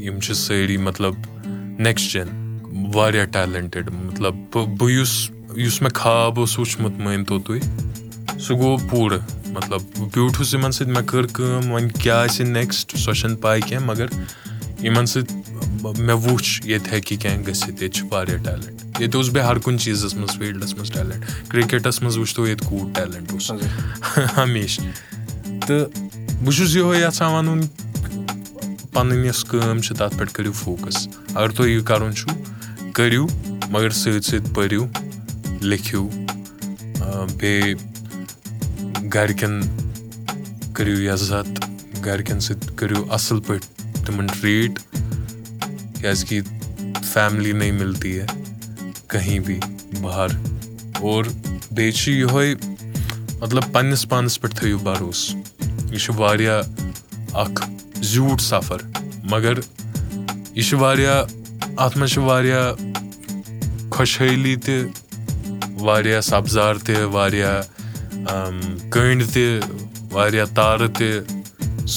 یِم چھِ سٲری مطلب نیکٕسٹ جین واریاہ ٹیلنٹِڈ مطلب بہٕ یُس یُس مےٚ خاب اوس وٕچھمُت مٲنتو تُہۍ سُہ گوٚو پوٗرٕ مطلب بہٕ بیوٗٹھُس یِمن سۭتۍ مےٚ کٔر کٲم وۄنۍ کیاہ آسہِ نیکٕسٹ سۄ چھنہٕ پاے کیٚنٛہہ مَگر یِمن سۭتۍ مےٚ وُچھ ییٚتہِ ہیٚکہِ کیٚنٛہہ گٔژھِتھ ییٚتہِ چھُ واریاہ ٹیلنٹ ییٚتہِ اوس بیٚیہِ ہر کُنہِ چیٖزَس منٛز فیٖلڈَس منٛز ٹیلنٹ کِرکَٹس منٛز وٕچھتو ییٚتہِ کوٗت ٹیلنٹ اوس ہمیشہٕ تہٕ بہٕ چھُس یِہوے یَژھان وَنُن پَنٕنۍ یۄس کٲم چھِ تَتھ پٮ۪ٹھ کٔرِو فوکَس اَگر تۄہہِ یہِ کَرُن چھُو کٔرِو مَگر سۭتۍ سۭتۍ پٔرِو لیکھِو بیٚیہِ گرِکٮ۪ن کٔرِو عزت گرِکٮ۪ن سۭتۍ کٔرِو اَصٕل پٲٹھۍ تِمن ٹریٖٹ کیازِ کہِ فیملی نٔے مِلتی ہے کہیں بھی باہر اور بیٚیہِ چھُ یِہوے مطلب پَنٕنِس پانَس پٮ۪ٹھ تھٲیِو بَروسہٕ یہِ چھُ واریاہ اکھ زیوٗٹھ سَفر مَگر یہِ چھُ واریاہ اَتھ منٛز چھِ واریاہ خۄشحٲلی تہِ واریاہ سَبزار تہِ واریاہ کٔنٛڈۍ تہِ واریاہ تارٕ تہِ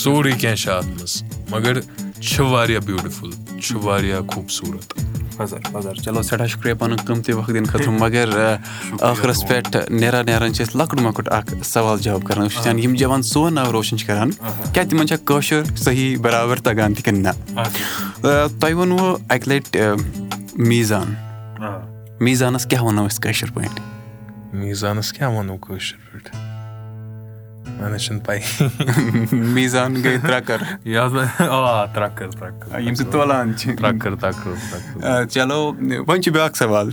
سورُے کیٚنٛہہ چھُ اَتھ منٛز مَگر چھُ واریاہ بیوٗٹِفُل چھُ واریاہ خوٗبصوٗرت چلو سٮ۪ٹھاہ شُکریہ پَنُن قۭمتی وقت دِنہٕ خٲطرٕ مَگر ٲخرَس پٮ۪ٹھ نیران نیران چھِ أسۍ لۄکُٹ مۄکُٹ اکھ سوال جواب کران أسۍ وٕچھان یِم جوان سون ناو روشَن چھِ کران کیاہ تِمن چھا کٲشُر صحیح برابر تَگان تہِ کِنہٕ نہ تۄہہِ ووٚنوُ اَکہِ لَٹہِ میٖزان میٖزانَس کیاہ وَنو أسۍ کٲشِر پٲٹھۍ میٖزانَس کیاہ وَنو کٲشِر پٲٹھۍ تولان چھِ چلو وۄنۍ چھُ بیاکھ سوال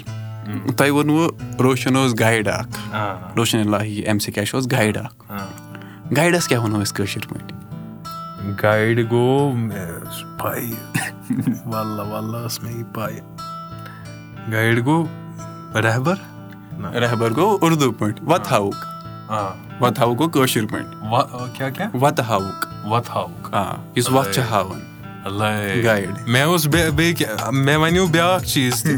تۄہہِ ووٚنوُ روشَن اوس گایِڈ اکھ روشَن اللہِ ایم سی کیش اوس گایِڈ اکھ گایڈَس کیاہ وَنو أسۍ کٲشِر پٲٹھۍ گایِڈ گوٚو گایِڈ گوٚو رہبر رہبر گوٚو اُردو پٲٹھۍ وَتہٕ ہاوُکھ وَتہٕ ہاوُکھ گوٚو کٲشِر پٲٹھۍ وَتہٕ ہاوُکھ آ یُس وَتھ چھِ ہاوان مےٚ اوس بیٚیہِ مےٚ وَنیو بیاکھ چیٖز تہِ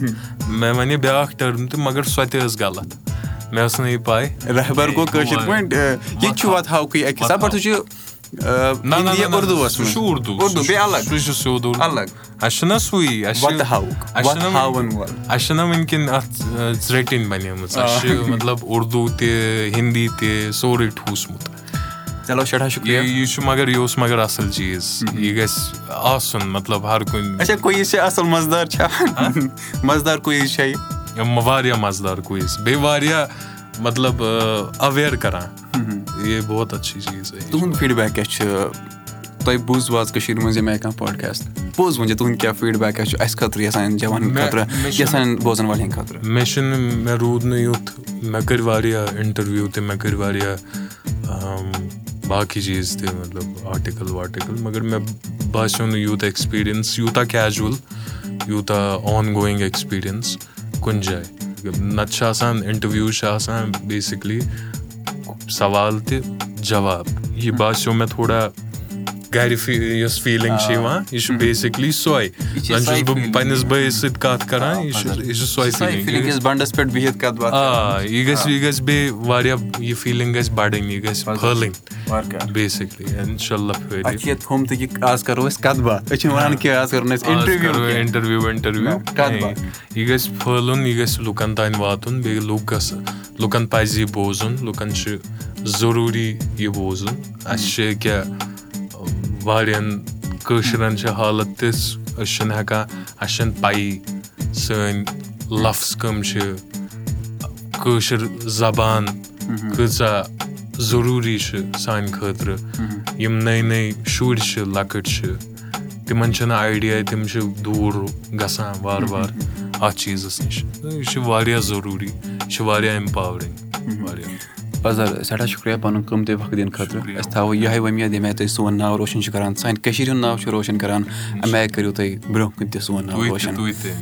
مےٚ وَنے بیاکھ ٹٔرٕم تہِ مَگر سۄ تہِ ٲس غلط مےٚ ٲس نہٕ یہِ پاے رہبر گوٚو کٲشِر پٲٹھۍ ییٚتہِ چھُ اَکہِ حِساب بٹ سُہ چھُ چھُ چھُ اَسہِ اَسہِ چھِنہ وٕنکیٚن اَتھ ژرٛٹِنۍ بَنیمٕژ اَسہِ چھِ مطلب اردوٗ تہِ ہِندی تہِ سورُے ٹھوٗسمُت چلو شُکریہ یہِ چھُ مگر یہِ اوس مگر اَصٕل چیٖز یہِ گژھِ آسُن مطلب ہر کُنہِ اچھا کُیِز چھِ اَصٕل مَزٕدار چھا مَزٕدار کُیِز چھا یہِ واریاہ مَزٕدار کُیِز بیٚیہِ واریاہ مطلب اَویر کران یہِ بہت اچھی چیٖز تُہُنٛد فیٖڈبیک کیاہ چھُ تۄہہِ بوٗزوٕ آز کٔشیٖر منٛز ییٚمہِ آیہِ کانٛہہ پاڈکاسٹ پوٚز ؤنِو تُہُنٛد کیاہ فیٖڈبیک کیاہ چھُ اَسہِ خٲطرٕ یا سانٮ۪ن جوانن خٲطرٕ یا سانٮ۪ن بوزن والٮ۪ن خٲطرٕ مےٚ چھُنہٕ مےٚ روٗد نہٕ یُتھ مےٚ کٔرۍ واریاہ اِنٹرویو تہِ مےٚ کٔرۍ واریاہ باقٕے چیٖز تہِ مطلب آٹِکل واٹِکل مگر مےٚ باسیٚو نہٕ یوٗتاہ ایٚکٕسپیٖرینٕس یوٗتاہ کیجوَل یوٗتاہ آن گویِنٛگ ایٚکٕسپیٖرینٕس کُنہِ جایہِ نَتہٕ چھِ آسان اِنٹروِو چھِ آسان بیسِکلی سوال تہِ جواب یہِ باسیٚو مےٚ تھوڑا گرِ یۄس فیٖلِنٛگ چھِ یِوان یہِ چھُ بیسِکلی سۄے زَن چھُس بہٕ پَنٕنِس بٲیِس سۭتۍ کَتھ کران یہِ چھُ یہِ چھُ سۄے فیٖلِنٛگ آ یہِ گژھِ یہِ گژھِ بیٚیہِ واریاہ یہِ فیٖلِنٛگ گژھِ بَڑٕنۍ یہِ گژھِ پھٔہلٕنۍ بیسِکلی اِنشاء اللہ اِنٹروِو وِنٹروِو یہِ گژھِ پھٔہلُن یہِ گژھِ لُکن تانۍ واتُن بیٚیہِ لُکھ گژھن لُکن پَزِ یہِ بوزُن لُکن چھُ ضروٗری یہِ بوزُن اَسہِ چھِ أکیاہ واریاہن کٲشرٮ۪ن چھِ حالت تِژھ أسۍ چھِنہٕ ہٮ۪کان اَسہِ چھنہٕ پَیی سٲنۍ لفظ کٕم چھِ کٲشِر زبان کۭژاہ ضروٗری چھِ سانہِ خٲطرٕ یِم نٔے نٔے شُرۍ چھِ لۄکٕٹۍ چھِ تِمن چھنہٕ آیڈیا تِم چھِ دوٗر گژھان وارٕ وارٕ اَتھ چیٖزَس نِش یہِ چھُ واریاہ ضروٗری یہِ چھُ واریاہ اِمپاورِنٛگ واریاہ پَزر سٮ۪ٹھاہ شُکریہ. پَنُن قۭمتی وقت دِنہٕ خٲطرٕ أسۍ تھاوو یِہوے وۄمید ییٚمہِ آیہِ تُہۍ سون ناو روشَن چھِ کران سانہِ کٔشیٖر ہُنٛد ناو چھُ روشَن کران. اَمہِ آیہِ کٔرِو تُہۍ برونٛہہ کُن تہِ سون ناو روشَن.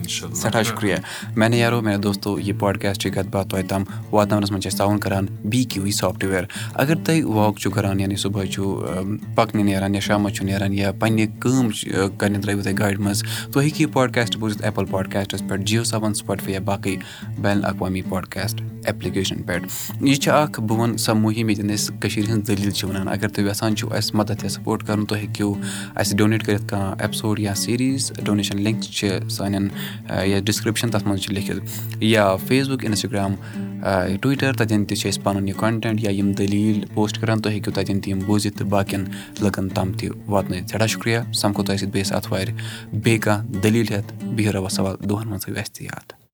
سٮ۪ٹھاہ شُکریہ. میانہِ یارو میانہِ دوستو یہِ پاڈکاسٹٕچ کَتھ باتھ توتہِ تام واتناونَس منٛز چھِ أسۍ تعاوُن کران. بی کیوٗ وی سافٹوِیر اَگر تُہۍ واک چھِو کران یعنی صبُحٲے چھُ پَکنہِ نیران یا شامَس چھُ نیران یا پَنٕنہِ کٲم کرنہِ ترٲیوٕ تُہۍ گاڑِ منٛز تُہۍ ہیٚکِو یہِ پاڈکاسٹ بوٗزِتھ ایپٕل پاڈکاسٹَس پٮ۪ٹھ جِیو سیوَن سُپاٹفاے یا باقٕے بین الاقوامی پاڈکاسٹ ایپلِکیشن پٮ۪ٹھ. یہِ چھِ اکھ بہٕ وَنہٕ سۄ مُہِم ییٚتٮ۪ن أسۍ کٔشیٖر ہِنٛز دٔلیٖل چھِ وَنان اَگر تُہۍ یَژھان چھِو اَسہِ مدد یا سَپوٹ کَرُن تُہۍ ہیٚکِو اَسہِ ڈونیٹ کٔرِتھ کانٛہہ ایپِسوڈ یا سیٖریٖز ڈونیشَن لِنک چھِ سانٮ۪ن یَتھ ڈِسکرِپشَن تَتھ منٛز چھِ لیکھِتھ. یا فیس بُک اِنسٹاگرٛام ٹُوِٹَر تَتٮ۪ن تہِ چھِ أسۍ پَنُن یہِ کَنٹینٹ یا یِم دٔلیٖل پوسٹ کَران تُہۍ ہیٚکِو تَتٮ۪ن تہِ یِم بوٗزِتھ تہٕ باقٕیَن لُکَن تام تہِ واتنٲیِتھ سٮ۪ٹھاہ شُکریہ سَمکھو تۄہہِ سۭتۍ بیٚیِس اَتھوارِ بیٚیہِ کانٛہہ دٔلیٖل ہٮ۪تھ بِہِو رۄبَس سوال دۄہَن منٛز تھٲیِو اَسہِ تہِ یاد